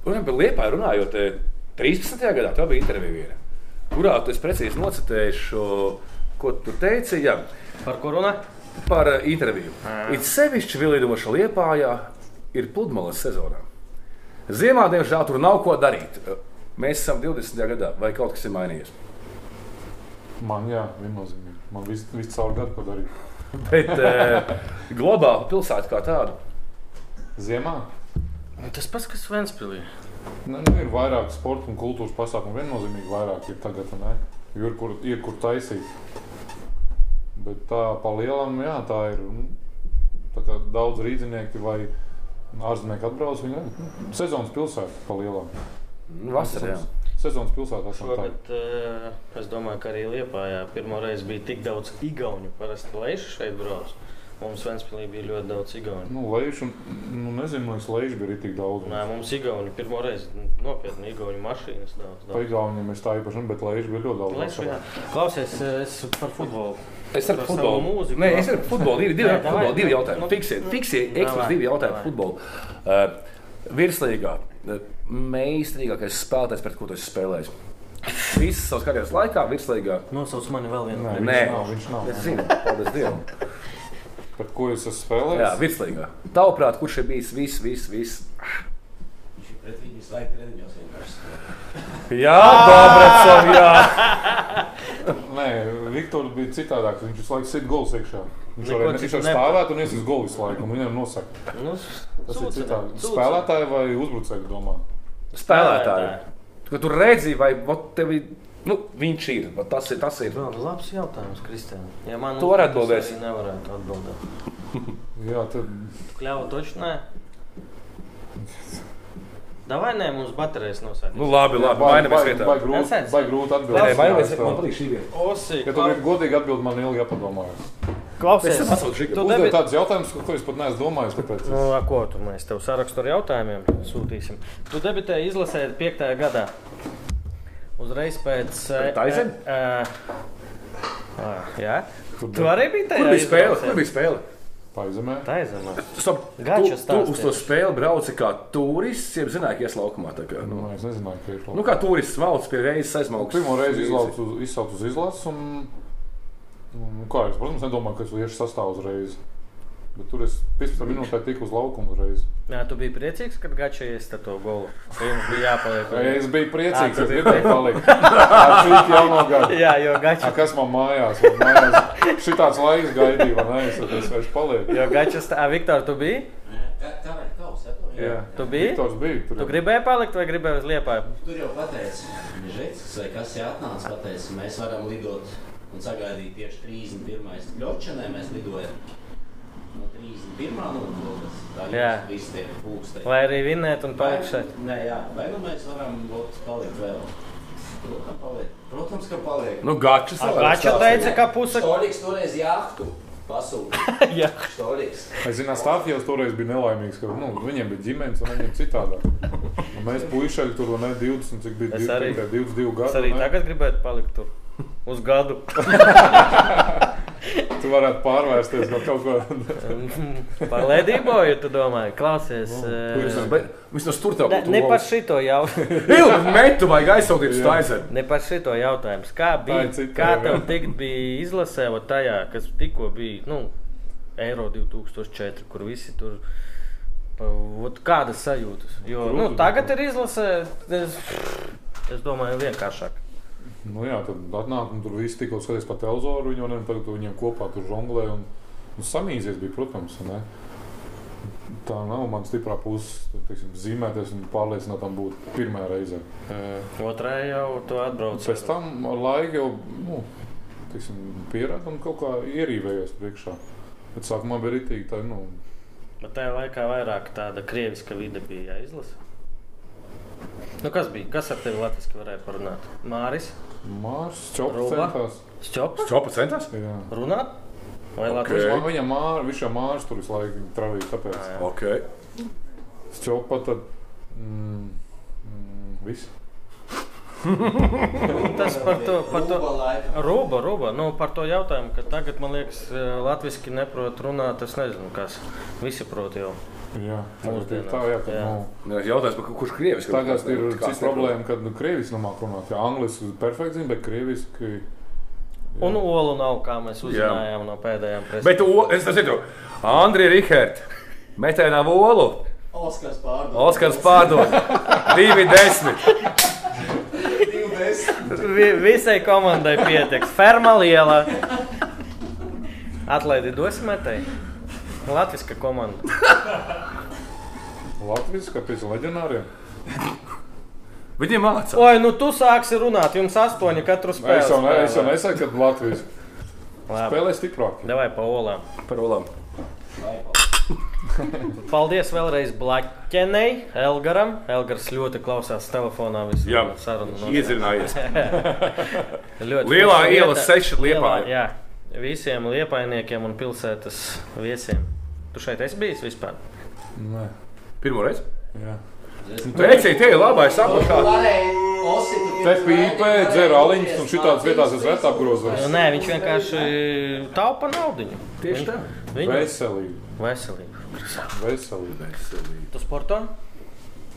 Liepāju runājot, eh, 13. gadā tev bija intervija viena, kurā tu precīzi nocitējis šo, ko tu teici. Jā. Par ko runā? par uh, interviju. It sevišķi vilinoša liepājā ir pludmales sezonā. Ziemā, diemžēl, tur nav ko darīt. Mēs esam 20. gadā, vai kaut kas ir mainījies. Man, jā, viennozīmīgi. Man viss vis caur gadu, ko darīt. Bet e, globāli pilsēta kā tāda. Ziemā Tas pats, kas Ventspīlī. Nu, nu, ir vairāk sporta un kultūras pasākumu. Viennozīmīgi vairāk ir tagad, ne? Ir kur, ir kur taisīt. Bet tā pa lielam, jā, tā ir. Tā kā daudz rīznieki vai ārzemnieki atbrauc, viņi nu, sezonas pilsēta pa lielam. Nu, Vasarā. Sezonas pilsētā. Šogad uh, es domāju, ka arī Lietpā pirmo reizi bija tik daudz igauņu. Parasti leiši šeit brauc. Mums Ventspīlī bija ļoti daudz igauņu. Nu, Leišu, nu, nezinu, vai slēdz bija tik daudz. Nē, mums igauņi pirmo reizi nopietni igauņu mašīnas daudz. Pa daudz. Igauniem es tā īpaši, ne, bet Leišu bija ļoti daudz. Leišu, jā. Klausies, es par futbolu. Es ar Par futbolu mūziku. Nē, es ar futbolu divi, divi, Nē, futbolu, divi jautājumi. Nu, Fiksiet, fiksiet, davai, ekskluzīvi jautājumi futbolu. Uh, virslīgā, uh, meistarīgākais spēlētājs, pret ko tu esi spēlējis. Visas savas karjeras laikā, virslīgā. Nosauc mani vēl vienu. Nē, viņš nav, viņš nav. Es zinu, paldies Dievam. Par ko es esmu spēlējis? Jā, virslīgā. Tavuprāt, kurš ir bijis viss, viss, viss? Ir pret viņu visu laiku treniņos vienkārši. Jā, Dobracov, jā. Nē, Viktors bija citādāk. Viņš visu laiku sit gols iekšā. Viņš var nevar. stāvēt un iesist golu visu laiku. Viņam nosaka. Nu, Tas ir citādi. Spēlētāji vai uzbrucēji domā? Spēlētāji. Kad tu redzi, vai vot tevi, nu, viņš ir, tas ir, tas ir. Vēl labs jautājums, Kristēn. Ja man Tu vari uzdodas, atbildēt. arī Nevarētu atbildēt. Jā, tad Kļāva toču nē. Davai nē, mums baterijas nosaka. Nu, labi, labi, mainamies vietā. baigi grūti, baigi grūti Nē, atbildēt. mainamies, Jā, man es patīk šī vieta. Osi, Ja tu gribi godīgi atbildēt, man ilgi jāpadomājas. Es klausies. esmu šī. Tu Uzdev debi... tādus jautājumus, ko es pat neesmu domājis. Kāpēc? Nu, a, ko tu mēs tev sarakstu ar jautājumiem sūtīsim? Tu debitēji izlasē 5. gadā. Uzreiz pēc. eh, eh, eh, Jā. Tur Tu arī biji tajā Kur bija spēle? izlasē? Kur bija spēle? Paizemē. Taizemē. Stop. Gača Tu, tu stāsti. uz to spēli brauci kā turists, jeb zināji, ka ies laukumā. tā Kā, nu. Nu, es nezināju, ka ir nu, kā turists valsts pie reizes aizmauks. Pirmo reizi izlaucu uz, izsaucu uz izlases. Un, un, kā es, protams, nedomāju, ka es liešu sastāvu uzreiz. Bet tur es 15 minūtē tiku uz laukumu uzreiz. Jā, tu biji priecīgs, kad Gača iesta to golu. Jums bija jāpaliek. Es biju priecīgs, biji gribēju palikt. Tā ir jauno gadu. Jā, jo Gača. A, kas man mājās? Man mājās šitāds laiks gaidīja, vai ne? Es, vairs palieku. Jo Gača stāv. Viktor, tu biji? Kā kā var kaut kas Jā. Tu biji? Viktors bija. Tur Tu gribēji palikt vai gribēji uz liepāju? Tur jau pateica, Žēcis, vai kas ir atnācis, pateica, mēs varam lidot un sagaidīt tieši 31. Ļočanē mēs lidojam. No 31. nulles. Tā Jā. tie. Vai arī vinnēt un palikt šeit? Nē, jā. Vai nu mēs varam būt, palikt vēl? Protams, ka paliek. Nu, Gača teica, ka puse. Stoliks toreiz jahtu pasūta. Jā. Stoliks. Es zinu, Stāfijos toreiz bija nelaimīgs, ka nu, viņiem bija ģimenes un viņiem citādāk. Un mēs puišaļi tur vai ne 20, cik bija Es arī. 22 gadi. Es arī ne? tagad gribētu palikt tur. Uz gadu. Tu varētu pārvērsties no kaut kā. Par ledību, ja tu domā, klausies. eh, Vismaz tur tev Ne, ne par šito jautājumu. Ilgi metu vajag aizsūtīt uz Taizenu. Ne par šito jautājumu. Kā bija? cita Kā tev jā. tik bija izlasē, tajā, kas tikko bija nu, Eiro 2004, kur visi tur. Ot, kādas sajūtas? Jo, nu, tagad ir izlasē, es, es domāju, vienkāršāk. Nu, jā, tad atnāk un tur viss tikko skaties pa televizoru. Viņi jau tagad viņiem kopā tur žonglē un, un samīzies bija, protams. Ne? Tā nav mana stiprā puse. tad, Teiksim, zīmēties un pārliecinātam būt pirmajā reizē. Mm. Otrā jau tu atbrauc. Pēc tam ar laiku jau nu, pieradu un kaut kā ierīvējos priekšā. Bet sākumā bija rītīgi. Tā, nu, Bet tajā laikā vairāk tāda krieviska vide bija jāizlasa. Nu, kas bija? Kas ar tevi latviešu varēja parunāt? Māris, Mārs Čops Rūba? centās. Jā. runāt? Vai? Okay. Viņam mār, viņš jau mārs tur visu laiku travīja. Tāpēc Jā, jā. Ok. Čopa tad. Mm, mm, viss. Tas par to, par to. Rūba. Rūba, rūba. Nu, par to jautājumu, ka tagad, man liekas, latviešu neprot runāt. Es nezinu, kas. Visi prot jau. Jā, ir Mūsdienās, tā, jā, kad, jā. Nu, Jā, Jautājums, par kurš krievis? tagad ir cita problēma, kad nu, krievis nemāk runāt. Jā, angliski perfekti zina, bet krieviski. jā. Un olu nav, kā mēs uzzinājām no pēdējām Bet prezentācijām. o, es tas ir. Andrija Rihert. Metēnā volu. Oskars pārdod. Oskars pārdod. 2,10. Vi, visai komandai pietiks. Ferma liela. Atlaidi dosim metai. Latviska komanda. Latvijas, kāpēc leģionāriem? Viņiem mācās. Oi, nu tu sāksi runāt. Jums astoņi katru spēli. Es jau, ne, es jau spēlē. nesaku, ka Latvijas spēlē stiprāk. Davai pa olām. Par olām. Paldies vēlreiz Blaķenei, Elgaram. Elgars ļoti klausās telefonā visu Jā, sarunu. no- iezinājies. Ļoti Lielā iela seši Liepāja. Jā, visiem liepainiekiem un pilsētas viesiem. Tu šeit esi bijis vispār? Nē, Pirmo reizi. jā. Vecīt, te ir labais apakšā. Te pīpē, dzer aliņus un šitādas vietās es retu apgrozos. Nu, Nē, viņš vienkārši taupa naudu. Tieši tā. Viņa Veselīgi, veselība. veselīgi. Tu sporto?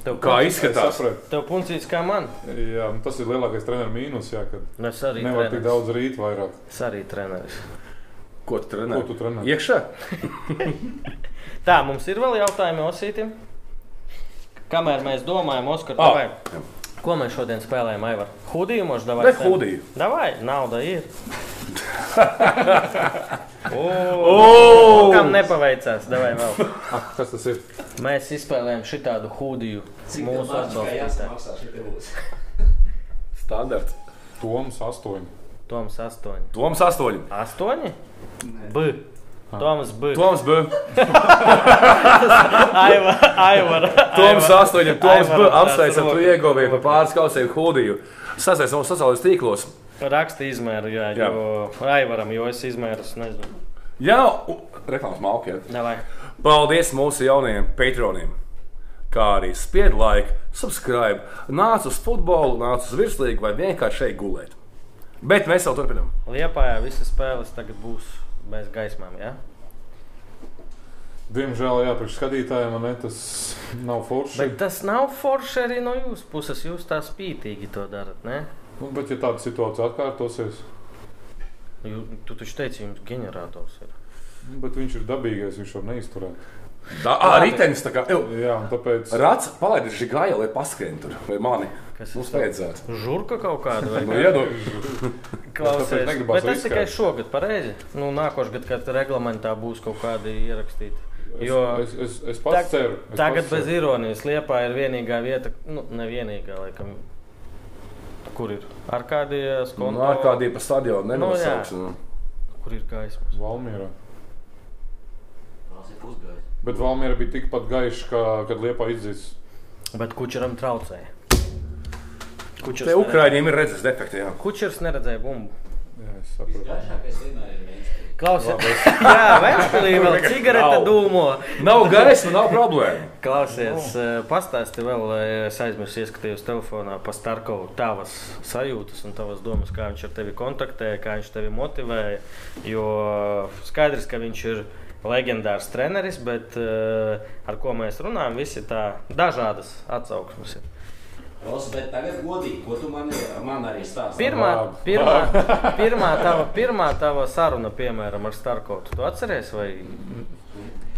Tev Kā Es izskatās? Tev puncīts kā man. Jā, nu tas ir lielākais treneru mīnus, jā, kad Nu, Es arī nevar tik treneris. daudz rīt vairāk. Es arī treneris. Ko tu trenē? Ko tu trenē? Iekšā? Tā, mums ir vēl jautājumi Osītam. Kamēr mēs domājam, Oskar, Ah, davai. ko mēs šodien spēlējam, Aivar? Hudiju možda davai? Ne hudiju. Davai, nauda ir. O! Kam nepaveicās, davai vēl. Ah, kas tas ir? Mēs izspēlējam šitādu hudiju mūsu jāsamaksā šī būs. Standarts. Toms 8. Toms 8. Toms 8. 8? B. Toms B. Toms B. Aivar. Aivar. Toms 8. Toms B. Aivaram Apsveicam, tu ieguvēji par pāris kausēm hudiju. Sasais mūsu sociālajos tīklos. Raksta izmēru, jā, Jā. jo Aivaram, jo es izmēru, es nezinu. Jā, reklāmas malki. Davai. Paldies mūsu jaunajiem patroniem! Kā arī spied laiku, subscribe, nāc uz futbolu, nāc uz virslīgu vai vienkārši šeit gulēt. Bet mēs jau turpinām. Liepājā visas spēles tagad būs bez gaismām, jā? Diemžēl, jā, priekš skatītājiem man ne, tas nav forši. Bet tas nav forši arī no jūsu puses. Jūs tā spītīgi to darat, ne? Nu, bet, ja tāda situācija atkārtosies, Jū, tu taču teici, jums ģenerators ir. nu, bet viņš ir dabīgais, viņš var neizturēt. Tā arī ritenis tā kā. Jā, tāpēc Rāds palaidi šī gāja, lai paskrien tur, vai mani. Kas Mums vajadzētu. Žurka kaut kāda vai Nu, kā? iedod. Klausies, bet tas tikai šogad pareizi. Nu, nākošais gads, kad reglamentā būs kaut kādi ierakstīti. es, Jo es, es, es pats tag- ceru. es tagad pats bez ceru. ironijas Liepā ir vienīgā vieta, nu, ne vienīgā, laikam, kur ir Arkādijas Nu, konto. ar kādiem pa stadionu Nu, nenosauks. Nu, Kur ir gaismas? Valmierā. Tas ir pusgājis. Bet Valmiera bija tikpat gaiša, kā kad Liepa izdzīs. Bet kučeram traucēja. Kučers, Te Ukraiņiem ir redzes defekti. Jā. kučers neredzēja bumbu. Jā, es saprotu. Klausies, jā, Vēnspīlī vēl cigarete dūmo. Nav gaisma, nav problēma. Klausies, eh, pastāsti vēl, lai es aizmirsu ieskatījos telefonā par Starkovu tavas sajūtas un tavas domas, kā viņš ar tevi kontaktēja, kā viņš tevi motivēja. Jo skaidrs, ka viņš ir leģendārs treneris, bet eh, ar ko mēs runājam, visi tā dažādas atsauksmes. ir. Ros, bet tagad godīgi, ko tu man, man arī stāsti? Pirmā, pirmā, pirmā, tava, pirmā tava saruna, piemēram, ar Starkovu, tu atceries? Vai...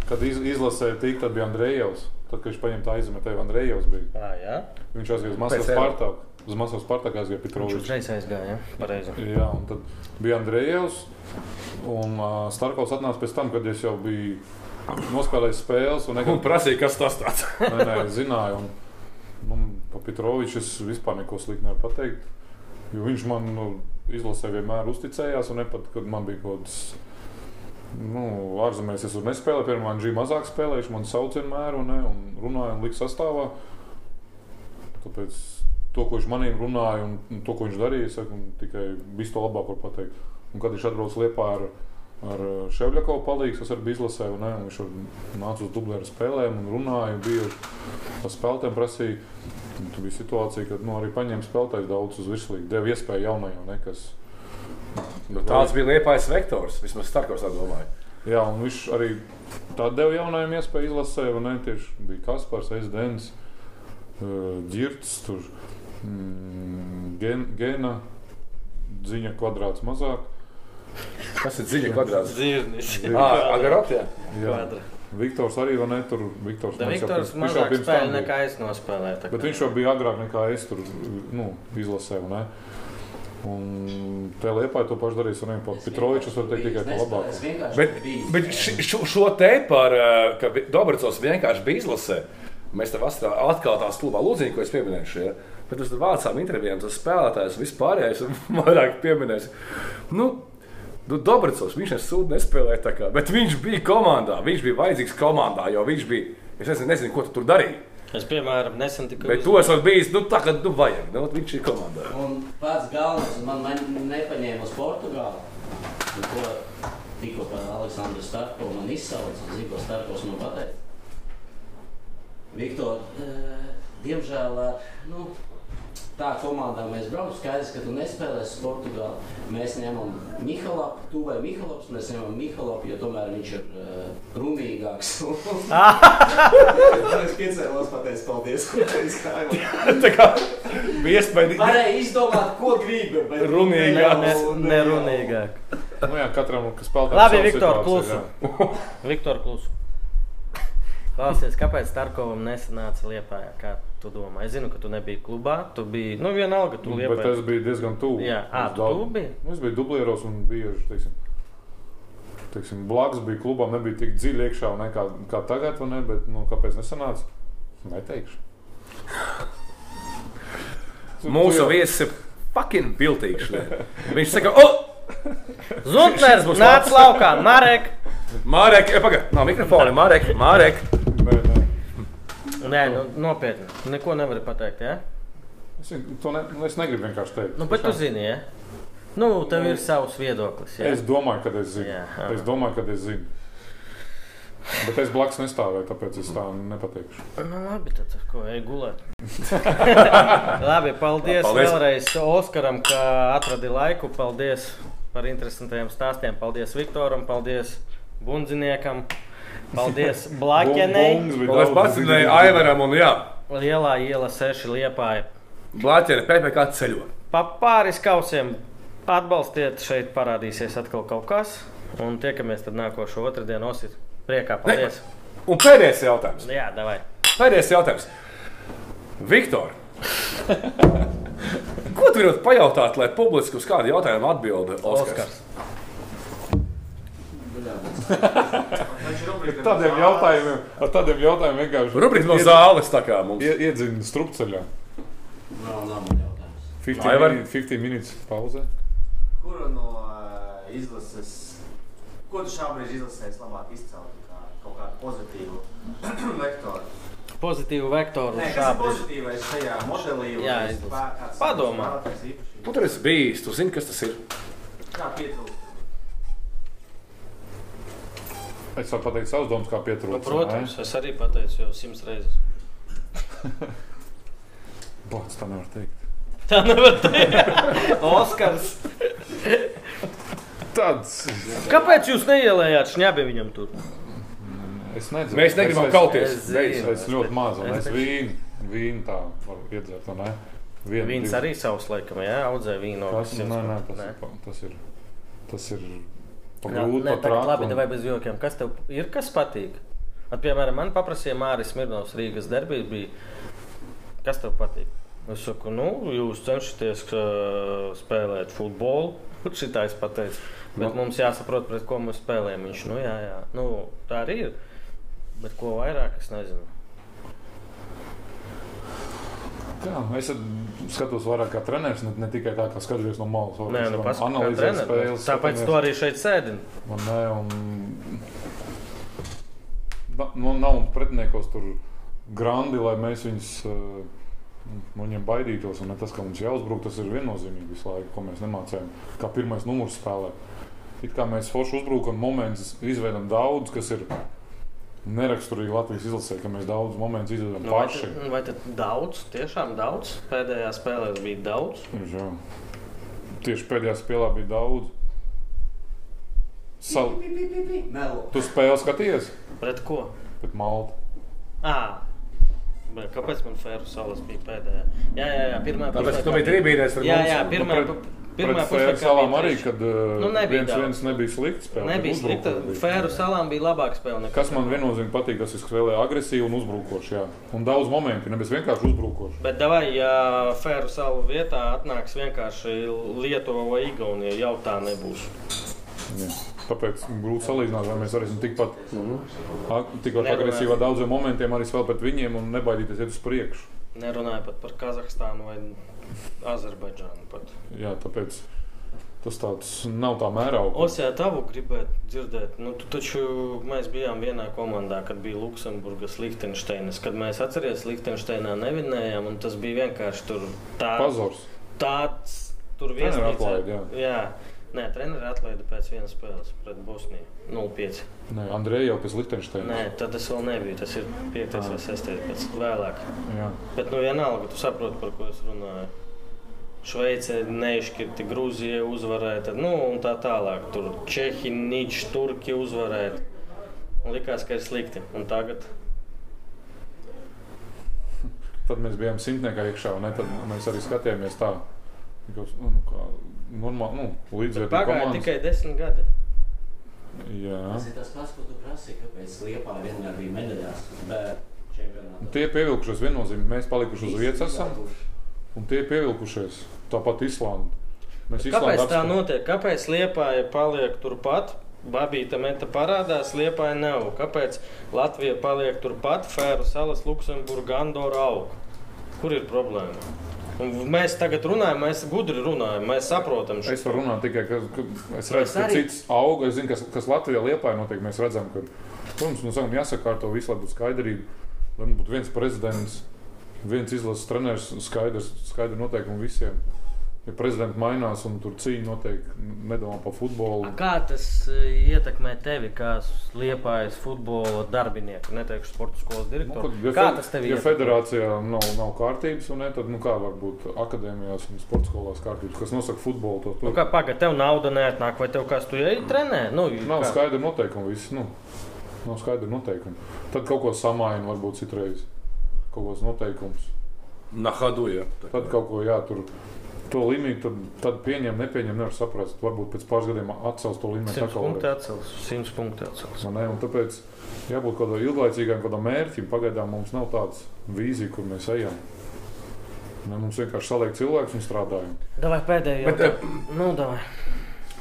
Kad iz, izlasēja tik, tad bija Andrejevs. Tad, kad viņš paņēma tā izmetēju, Andrejevs bija. À, jā, Viņš aizgāja uz Maskavas Spartaku. Uz Maskavas Spartaku aizgāja viņš Petrovičs. uzreiz aizgāja. Ja? Pareizi. Jā, un tad bija Andrejevs. Un uh, Starkovs atnāca pēc tam, kad es jau biju nospēlējis spēles. Un Un nekad, prasīja, kas tas tāds. nē, nē, zināju. Un, nu, par Petroviču es vispār neko sliktu nevaru pateikt. Jo viņš man nu, izlasē vienmēr uzticējās. Un ne pat, kad man bija kaut kāds. Nu, ārzemēs es tur nespēlēju, man bija mazāk spēlējuši, man sauc vienmēr un, ne, un runāja un lika sastāvā. Tāpēc to, ko viņš manī runāja un, un to, ko viņš darīja, saku, tikai visu to labāk var pateikt. Un kad viņš atbrauc Liepā ar, ar Ševļakovu palīdzību, kas arī bija izlasē, un, ne, un viņš nāca uz dublēru spēlēm un runāja, un bija ar spēlētēm prasīja. Tur bija situācija, kad nu, arī paņēma spēlētājs daudz uz virslīgu, deva iespēju jaunajam, ne, kas Nu, tāds bija liepais vektors. Vismaz Starkovs tā domāja. Jā, un viņš arī tādu deva jaunajiem iespēju izlasīt, un ne tieši bija Kaspars, Esdens, Girts, tur mm, gen, Gena, Ziņa kvadrāts mazāk. Kas ir dziļi kvadrāts? Zirnis. Ah, Agarot, jā. Jā. Viktors arī vai ne tur? Viktors, Da Viktors jau mazāk spēlē bija. nekā es nospēlēju. tā Bet kā- viņš jau bija agrāk nekā es tur nu, izlasīju. Ne? Un te liepā to pašu darīs arī Petrovičs. var teikt tikai labāk. Bet, bet šo, šo te par, eh, ka Dobricovs vienkārši bija izlasē. Mēs tam atkal tās klubā lūdziņā, ko es pieminēju. Šie. Bet uz vācām intervijām tas spēlētājs vispārējais un vairāk pieminējis. Nu, Nu, Dobricovs, viņš nesūta, nespēlēja tā kā, bet viņš bija komandā. Viņš bija vajadzīgs komandā, jo viņš bija. Es nezinu, nezinu ko tu tur darīji. Es, piemēram, nesen tikai Bet to esmu bijis, nu, tā kā nu, vajag. Nu, viņš ir komandā. Un pats galvenais, man, man nepaņēma uz Portugāli. Un Ko tikko par Aleksandru Starko man izsauca, ko Starkos man pateica. Viktor, eh, diemžēl ar, nu, tā komandā mēs braucam. Skaidrs, ka tu nespēlēsi Portugāli. Mēs ņemam Mihalapu, tu vai Mihalaps, mēs ņemam Mihalapu, jo tomēr viņš ir uh, rumīgāks. Es piecēlos, pateicu, paldies. Es gāju. tā kā bija iespēja. Varēja izdomāt, ko gribi, bet Rumīgāk. ne- nerunīgāk. Nu, jā, katram, kas spēlē Labi, Viktor, klusu. Viktor, klusu. Klausies, kāpēc Starkovam nesanāca Lietpā? Kā tu domā? Es zinu, ka tu nebiji klubā. Tu biji, nu, vienalga, tu Bet Lietpā. es biju diezgan tuvu. Jā, Es tu daudz- biji? Nu, Es biju dublieros un bieži, teiksim, teiksim blakus bija klubam, nebija tik dziļi iekšā ne, kā, kā tagad, ne? Bet, nu, kāpēc nesanāca? Neteikšu. Mūsu viesis ir fucking šodien. Viņš saka, o! Zuntners būs nāc labs. laukā, Marek! Mārek, pagaidi, nav mikrofona. Mārek, Mārek. Nē, nu, nopietni. Neko nevari pateikt, ja? Es, ne, nu, es negribu vienkārši teikt. Nu, bet tu zini, ja? Nu, tev ir savs viedoklis, ja? Es domāju, ka es zinu. Jā, aha. es domāju, ka es zinu. Bet es blakus nestāvēju, tāpēc es tā nepateikšu. Nu, labi, tad ar ko ej gulēt. labi, paldies, paldies Paldies. vēlreiz Oskaram, ka atradi laiku. Paldies par interesantiem stāstiem. Paldies Viktoram, paldies Bundziniekam, paldies bija Es dziļāk. Aivaram un jā, Lielā iela seši liepāja. Blāķere PPK ceļo. Pa pāris kausiem atbalstiet, šeit parādīsies atkal kaut kas. Un tiekamies tad nākošo otrdienu osit. Priekā, paldies! Un pēdējais jautājums. Jā, davai! Pēdējais jautājums. Viktor, ko tu vari pajautāt, lai publiski uz kādu jautājumu atbildētu Oskars? Oskars. Tādiem jautājumiem, ar tādiem jautājumiem vienkārši Rubrika no zāles tā kā mums. ie- iedzina strupceļā. Nav, nav man jautājums. 15 Aivar? minūtes, 15 minūtes pauzē. Kuru no uh, izlases, ko tu šobrīd izlasēsi labāk izcelt? Kā kaut kādu pozitīvu vektoru. Pozitīvu vektoru Nē, kas ir pozitīvais šajā modelī? Jā, Padomā. Tu tur esi bijis, tu zini, kas tas ir. Kā pietrūkst? Es varu pateikt savus domas, kā Nu, pietrūkst. protams, es arī pateicu jau simts reizes. Bāc, tā nevar teikt. Tā nevar teikt. Oskars. Tāds. Kāpēc jūs neielējāt šņabi viņam tur? Es nezinu. Mēs negribam es, kauties. es Es, zinu. es ļoti maz, un Es es vīnu, vīnu tā varu iedzert, vai ne? Vienu, Viņš divu. arī savus laikam, jā, audzē vīnu. Tas, nē, nē, tas, ir, pa- tas ir. Tas ir pa Jā, grūti, nē, pa tagad labi, vai bez jokiem. Kas tev ir, kas patīk? At, piemēram, man paprasīja Māris Mirnovs Rīgas derbī bija, kas tev patīk? Es saku, nu, jūs cenšaties uh, spēlēt futbolu. Šitā es pateicu. Bet Nu. mums jāsaprot, pret ko mēs spēlējam. Viņš, nu, jā, jā. Nu, tā arī ir. Bet ko vairāk, es nezinu. Jā, es skatos vairāk kā treneris, ne, ne tikai tā, kā skatos no malas. Nē, nu, treneris. spēles, Tāpēc skatāmies. tu arī šeit sēdi. Un, nē, un... Nu, nav pretiniekos tur grandi, lai mēs viņus uh, no viņiem baidītos. Un tas, ka mums jāuzbruk, tas ir viennozīmīgi visu laiku, ko mēs nemācījām. Kā pirmais numurs spēlē. It kā mēs forši uzbrukam, momentus izveidojam daudz, kas ir neraksturīgi Latvijas izlasē, ka mēs daudz momentus izveidojam Nu, vai, paši. tad, vai tad daudz, tiešām daudz? Pēdējā spēlē bija daudz. Jā. Tieši pēdējā spēlē bija daudz. Sal... Tu spēli skaties Pret ko? pret Maltu. Bet kāpēc man Fēru salas bija pēdējā? Jā, jā, jā pirmā Tāpēc, ka tu biji trībīnēs ar Jā, mums. jā, Nu, pirmā, pret- Pirmā pusē arī, kad Nu, nebija viens, daudz. viens nebija slikts spēle. Nebija slikta. Fēru salām bija labāka spēle nekā. Kas man viennozīmīgi patīk, tas ir spēlē agresīvi un uzbrukoši. Jā. Un daudz momentu, nevis vienkārši uzbrukoši. Bet davai, ja Fēru salu vietā atnāks vienkārši Lietuva vai Igaunija, jau tā nebūs. Jā. Tāpēc grūti salīdzināt, vai mēs arī esam tikpat, ag- tikpat agresīvi daudziem momentiem, arī spēlēt pret viņiem un nebaidīties iet uz priekšu. Nerunāju pat par Kazahstānu vai Azerbaidžānu. Pat. Jā, tāpēc tas tāds nav tā mērauga. Osijā tavu gribētu dzirdēt. Nu, tu taču mēs bijām vienā komandā, kad bija Luksemburgas, Liechtensteinas. Kad mēs atceramies, Liechtensteinā nevinējām, un tas bija vienkārši tur tā, Pazars. tāds. Tur atlaida, jā. Nē, treneri atlaida pēc vienas spēles pret Bosniju. 0-5. Nē, Andrejs jau pēc Liechtensteinas. Nē, tad tas vēl nebija. Tas ir 5. vai 6. pēc vēlāk. Jā. Bet, nu, vienalga, tu saproti, par ko es runāju. Šveice neizšķirti, Grūzija uzvarēja, tad, nu, un tā tālāk. Tur Čehi, Nīčs, Turki uzvarēja. Un likās, ka ir slikti. Un tagad Tad mēs bijām simtniekā iekšā, un ne, tad mēs arī skatījāmies tā. Nu, kā normāli, nu, līdzvērtīgi pagāja komandas. tikai desmit gadi. Jā. Tas ir tas pats, ko tu prasīji, kāpēc Liepā vienmēr bija medaļās. Bet čempionātā. Tie pievilkušies viennozīmīgi, mēs palikuši uz vietas esam, un tie pievilkušies. Tāpat Islanda. Mēs Kāpēc Islandu tā apspēlējām. notiek? Kāpēc Liepāja paliek turpat? Babīta meta parādās, Liepāja nav. Kāpēc Latvija paliek turpat? Fēru salas, Luksemburga, Andorra aug. Kur ir problēma? Un mēs tagad runājam, mēs gudri runājam, mēs saprotam šo Es varu runāt tikai, ka, ka es redzu, ka arī- cits auga. Es zinu, kas, kas Latvijā liepā notiek. Mēs redzam, ka, protams, nu, jāsakārto visu, lai būtu skaidrība. Lai būtu viens prezidents, viens izlases treneris, skaidrs, skaidri noteikumi visiem. Ja prezidents mainās un tur cīņa notiek, nedomā par futbolu. Kā tas e, ietekmē tevi, kā liepājas futbola darbinieku, neteikšu sporta skolas Nu, direktoru? kad- ja kā tas tevi Ja ietekmē? federācijā nav, nav kārtības, un ne, tad nu, kā var būt akadēmijās un sporta skolās kārtības, kas nosaka futbolu? To, Nu, kā pagaidi, tev nauda neatnāk, vai tev kas tu ej trenē? Nu, Nav kā? skaidra noteikuma. Viss, nu, nav skaidra noteikuma. Tad kaut ko samaina, varbūt citreiz kaut kāds noteikums. Na, hadu, ja. Tad kaut ko jātur. To līniju tad, tad pieņem, nepieņem, nevar saprast. Varbūt pēc pāris gadiem atcels to līniju. 100 punktu atcels, 100 punktu atcels. Ne, un tāpēc jābūt kādam ilglaicīgam kādam mērķim. Pagaidām mums nav tāds vīzija, kur mēs ejam. Ne, mums vienkārši saliek cilvēks un strādājam. Davai pēdējo. Bet, Bet, nu, davai.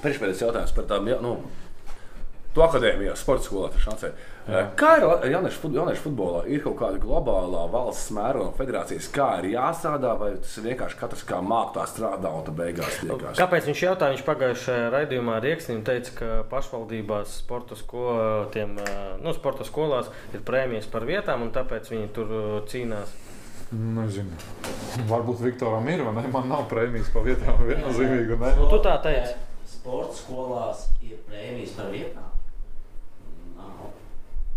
Priekšpēdējais jautājums par tām, ja, nu, tu akadēmijā, sporta skolā, taču nācēji. Kā ir jauniešu, fut- jauniešu futbolā? Ir kaut kāda globālā valsts mēroga federācijas, kā ir jāstrādā, vai tas vienkārši katrs kā māktā strādā un tad beigās tiekās? Kāpēc viņš jautāja? Viņš pagājušajā raidījumā Rieksnim teica, ka pašvaldībās sporta, sko, tiem, nu, sporta skolās ir prēmijas par vietām, un tāpēc viņi tur cīnās. Nezinu. Varbūt Viktoram ir, vai ne? Man nav prēmijas pa vietām viennozīmīgi. ne? Nu, tu tā teici. Sporta skolās ir prēmijas par vietām.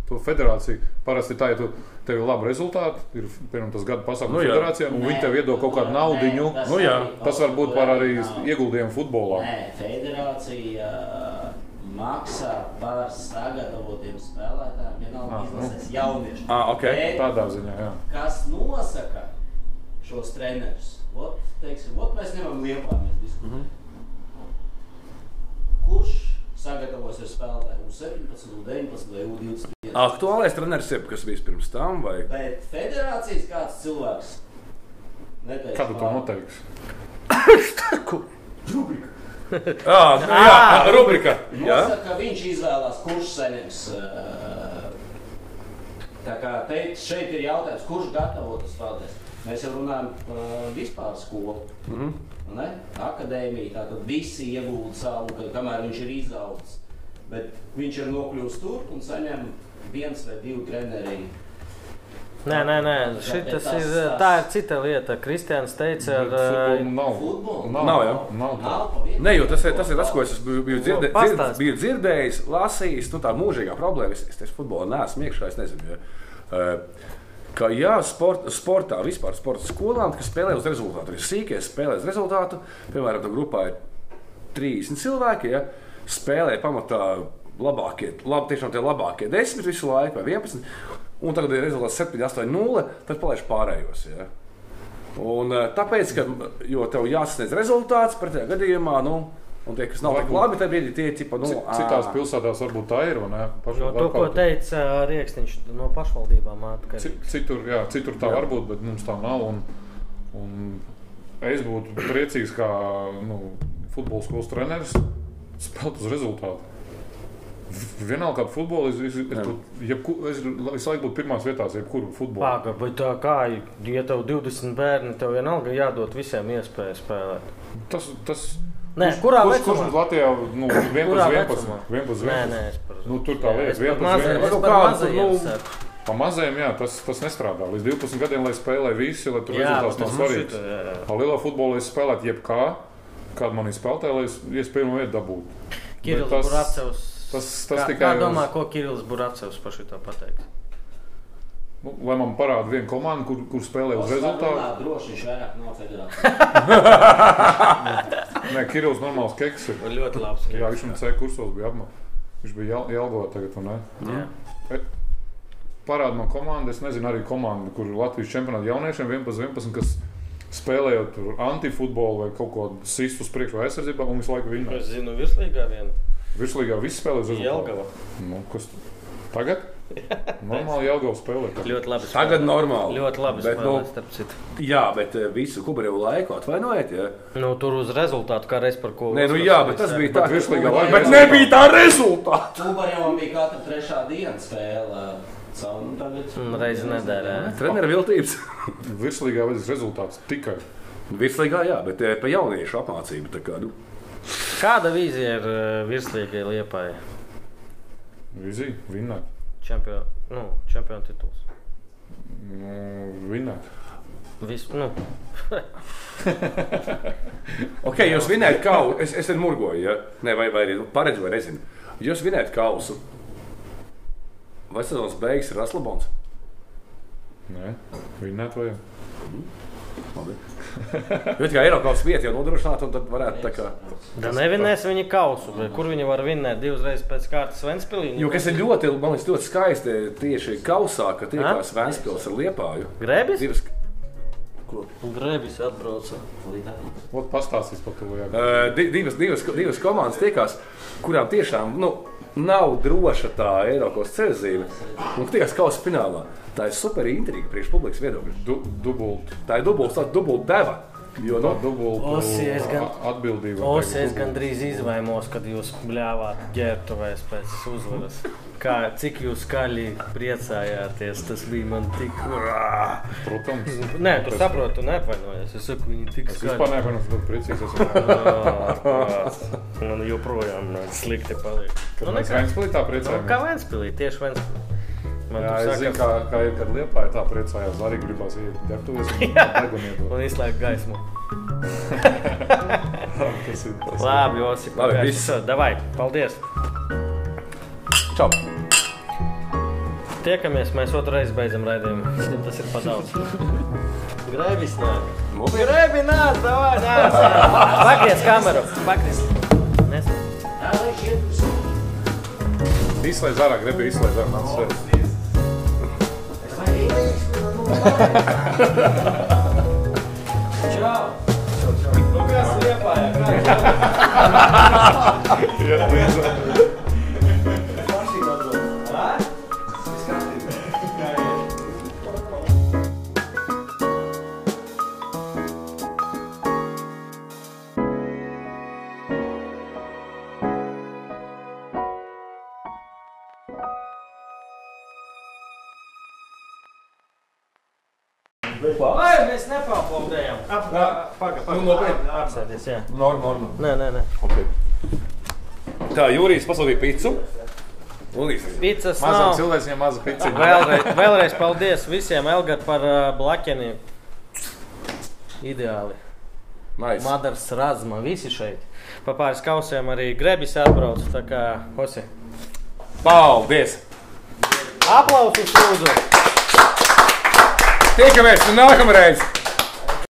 To federācija parasti ir tā, ja tu, tev ir labi rezultāti, ir piemēram tas gada pasaules Nu nu, jā. federācijā, un viņi tev iedod kaut kādu naudu. tas Nu jā. Tas var būt par arī ieguldījumu futbolā. Nē, federācija uh, maksā par sagatavotiem spēlētājiem, ja nav Ah, nu. izlases jaunieši. Ah, ok. Bet Tādā ziņā, jā. kas nosaka šos trenerus? Ot, teiksim, ot mēs ņemam liepā, mēs diskutējam. Kurš sagatavosies spēlētājiem U17, U19 vai U21? Aktuālais treneris ir, kas bija pirms tam, vai Bet federācijas kāds cilvēks neteikšu Kad tu to noteiksi? Ah, nu, jā, jā, rubrika. Jā. Nosaka, ka viņš izvēlās, kurš saņems. ā, Tā kā te, šeit ir jautājums, kurš gatavo tas spēlētājs. Mēs jau runājam par vispār skolu. Mm. -hmm. Akadēmija, tātad visi iegūda savu, ka, kamēr viņš ir izaugs. Bet viņš ir nokļuvis tur un saņem viens vai divi treneri. Nē, nē, nē. Šitas tas- ir, tā ir cita lieta. Kristians teica, Futbolu eh, nav. Futbolu? Nav, Nav, jā. nav tā. Nav. Nē, jo tas ir tas, ir tas ko es biju, biju, dzirdē, Nu, dzird, biju dzirdējis, lasījis. Nu, tā mūžīgā problēma, es, es tieši futbolā neesmu iekšā, es nezinu. Ja. Uh, Ka, jā, sport, sportā, vispār sporta skolām, kas spēlē uz rezultātu, ir sīkie, spēlē uz rezultātu. Piemēram, tā grupā ir 30 cilvēki, ja spēlē pamatā labākie, lab, tiešām tie labākie 10 visu laiku, vai 11. Un tagad ir rezultāts 7, 8, 0, tad palaiž pārējos. Ja. Un, eh, tāpēc, ka jo tev jāsasniedz rezultāts pretējā gadījumā, nu, un tie, kas nav tik labi, tad ir tie tipa, nu, Ci- Citās pilsētās varbūt tā ir. vai ne? Paš- No to, ko teica Rieksniņš no pašvaldībām. atkarīgs. Ci- Citur, jā, citur tā var būt, bet mums tā nav. Un, un es būtu priecīgs, kā nu, futbola skolas treneris, spēlēt uz rezultātu. Vienalga, kāda futbola es, es, es, jebku, es visu laiku būtu pirmās vietās, jebkuru futbolu. Pagaid, bet tā kā, ja tev 20 bērni, tev vienalga jādod visiem iespēju spēlēt. Tas, tas, Nē, kurā kurš, vecumā? kurš Latvijā nu, 11, Kurā 11, vecumā? 11, Nē, 11. nē, es par Nu, tur tā lieta, es par 11, mazajiem- 11. es Nu, par kādu, mazajiem nu. Pa mazajiem, jā, tas, tas nestrādā. Līdz 12 gadiem, lai spēlē visi, lai tur rezultāts nav tas svarīgs. Pa lielā futbolā es spēlētu jebkā, kāda man ir spēlētāja, lai es iespēju vietu dabūtu. Kirillis tas- Buracevs. Tas- tas kā, tikai kā domā, uz- ko Kirillis Buracevs par šo pateiks? Nu, lai man parāda vienu komandu, kur, kur spēlē uz rezultātu. Jā, droši viņš vairāk nav federācijā. Nē, Kirillis normāls keks ir. Ļoti labs. Jā, viņš man C kursos bija apmā. Viņš bija Jel- Jelgavā tagad, vai ne? Jā. Parāda man komandu, es nezinu arī komandu, kur Latvijas čempionāta jauniešiem 11, 11, kas spēlējot tur antifutbolu vai kaut ko sistu uz priekšu vai aizsardzībā, un visu laiku viņa Es zinu, virslīgā viena. Virslīgā viss spēlē uz. Jelgava. Nu, kas tagad? Normāli Jelgava spēlē. tagad. Ļoti labi. Tagad spēlē. normāli. Ļoti labi Bet, spēlē, nu, starp citu. Jā, bet eh, visu Kubarēvu laiku atvainojiet. Ja? Nu, tur uz rezultātu kā reiz par ko. Nē, nu jā, bet tas bija Bet tā. virslīgā laikā Bet rezultāti. nebija tā rezultāta. Kubariem bija katra trešā diena spēle. Tagad, reizi nedēļā. Treneru viltības. Virslīgā vajadzīgs rezultāts tikai. Virslīgā, jā, bet eh, pa jauniešu apmācību. Kā, nu, Kāda vīzija ir uh, virslīgai liepai? Vizija, vinnēt. Čempionu nu, čempion tituls. Nu, vinnēt. Vis, nu, ok, jūs vinējat kausu. Es, es ten murgoju, ja? ne, vai, vai arī nu, paredzu, vai nezinu. Jūs vinējat kausu. Vai sezonas beigas ir Raslabons? Nē, vinnēt vajag. Jo tikai Eiropas vieta jau nodrošināta, un tad varētu tā kā. da nevinēs viņa kausu. bet Kur viņi var vinēt divas reizes pēc kārtas Ventspilī? Jo kas ir ļoti, man liekas, ļoti skaisti tieši kausā, ka tiekās Vēnspils ar Liepāju. Grebis? Divas, Grebis atbrauca. Pastāstīs par to. Jā. uh, di- divas, divas, divas komandas tiekās, kurām tiešām nu, nav droša tā Eiropas ceļzīme. Un tiekās kausa finālā. Tā ir super intriga priekš publikas viedokļa. Du, dubult. Tā ir dubulta, tāda dubulta deva. Jo, Tā nu, dubulta Osi, es gan- atbildība. Os, es gandrīz izvaimos, kad jūs bļāvāt ģērbtuvēs pēc uzvaras. Kā, cik jūs skaļi priecājāties, tas bija man tik. Protams. Nē, tu saproti, tu neapvainojies. Es saku, viņi tik Es skaļi. vispār nevaru būt priecīgs. esmu. Jā, Man joprojām slikti paliek. Kad Nu, mēs. Vēnspilī tā Nu, priecājamies. kā Vēnspilī, tieši Vēnspilī. Man Jā, es zinu, kā, kā ir, kad Liepā ir tā priecājās. Arī gribās iet ģērbtuvēs un degunu iedot. un izslēgt gaismu. Tas ir tas. Labi, Josip. Labi, viss. Davai, paldies. Čau! Tiekamies, mēs otrais beidzam raidījumu. Tas ir padaudz. Grēbis nāk. Grēbi nāk, davai, nāk. Pakries kameru. Pakries. Nes. Jā, lai šie Izslēdz ārā, gribēju izslēgt ārā. Man sēž. Čau. Nu, kas liepāja? Jā, Pagaid, Nu, nopietni. Apsēties, jā. Norma, norma. Nē, nē, nē. Okay. Tā, Jūrijas pasūtīja pīci. Pīcis Mazam nav. cilvēks viņam maza piciņa. Vēlreiz, vēlreiz paldies visiem, Elgar, par uh, blaķeni. Ideāli. nice. Madars, Razma, visi šeit. Pa pāris kausiem arī Grebis atbrauc. Tā kā, Hosi. Paldies! Aplausus lūdzu! Tiekamies nākamreiz!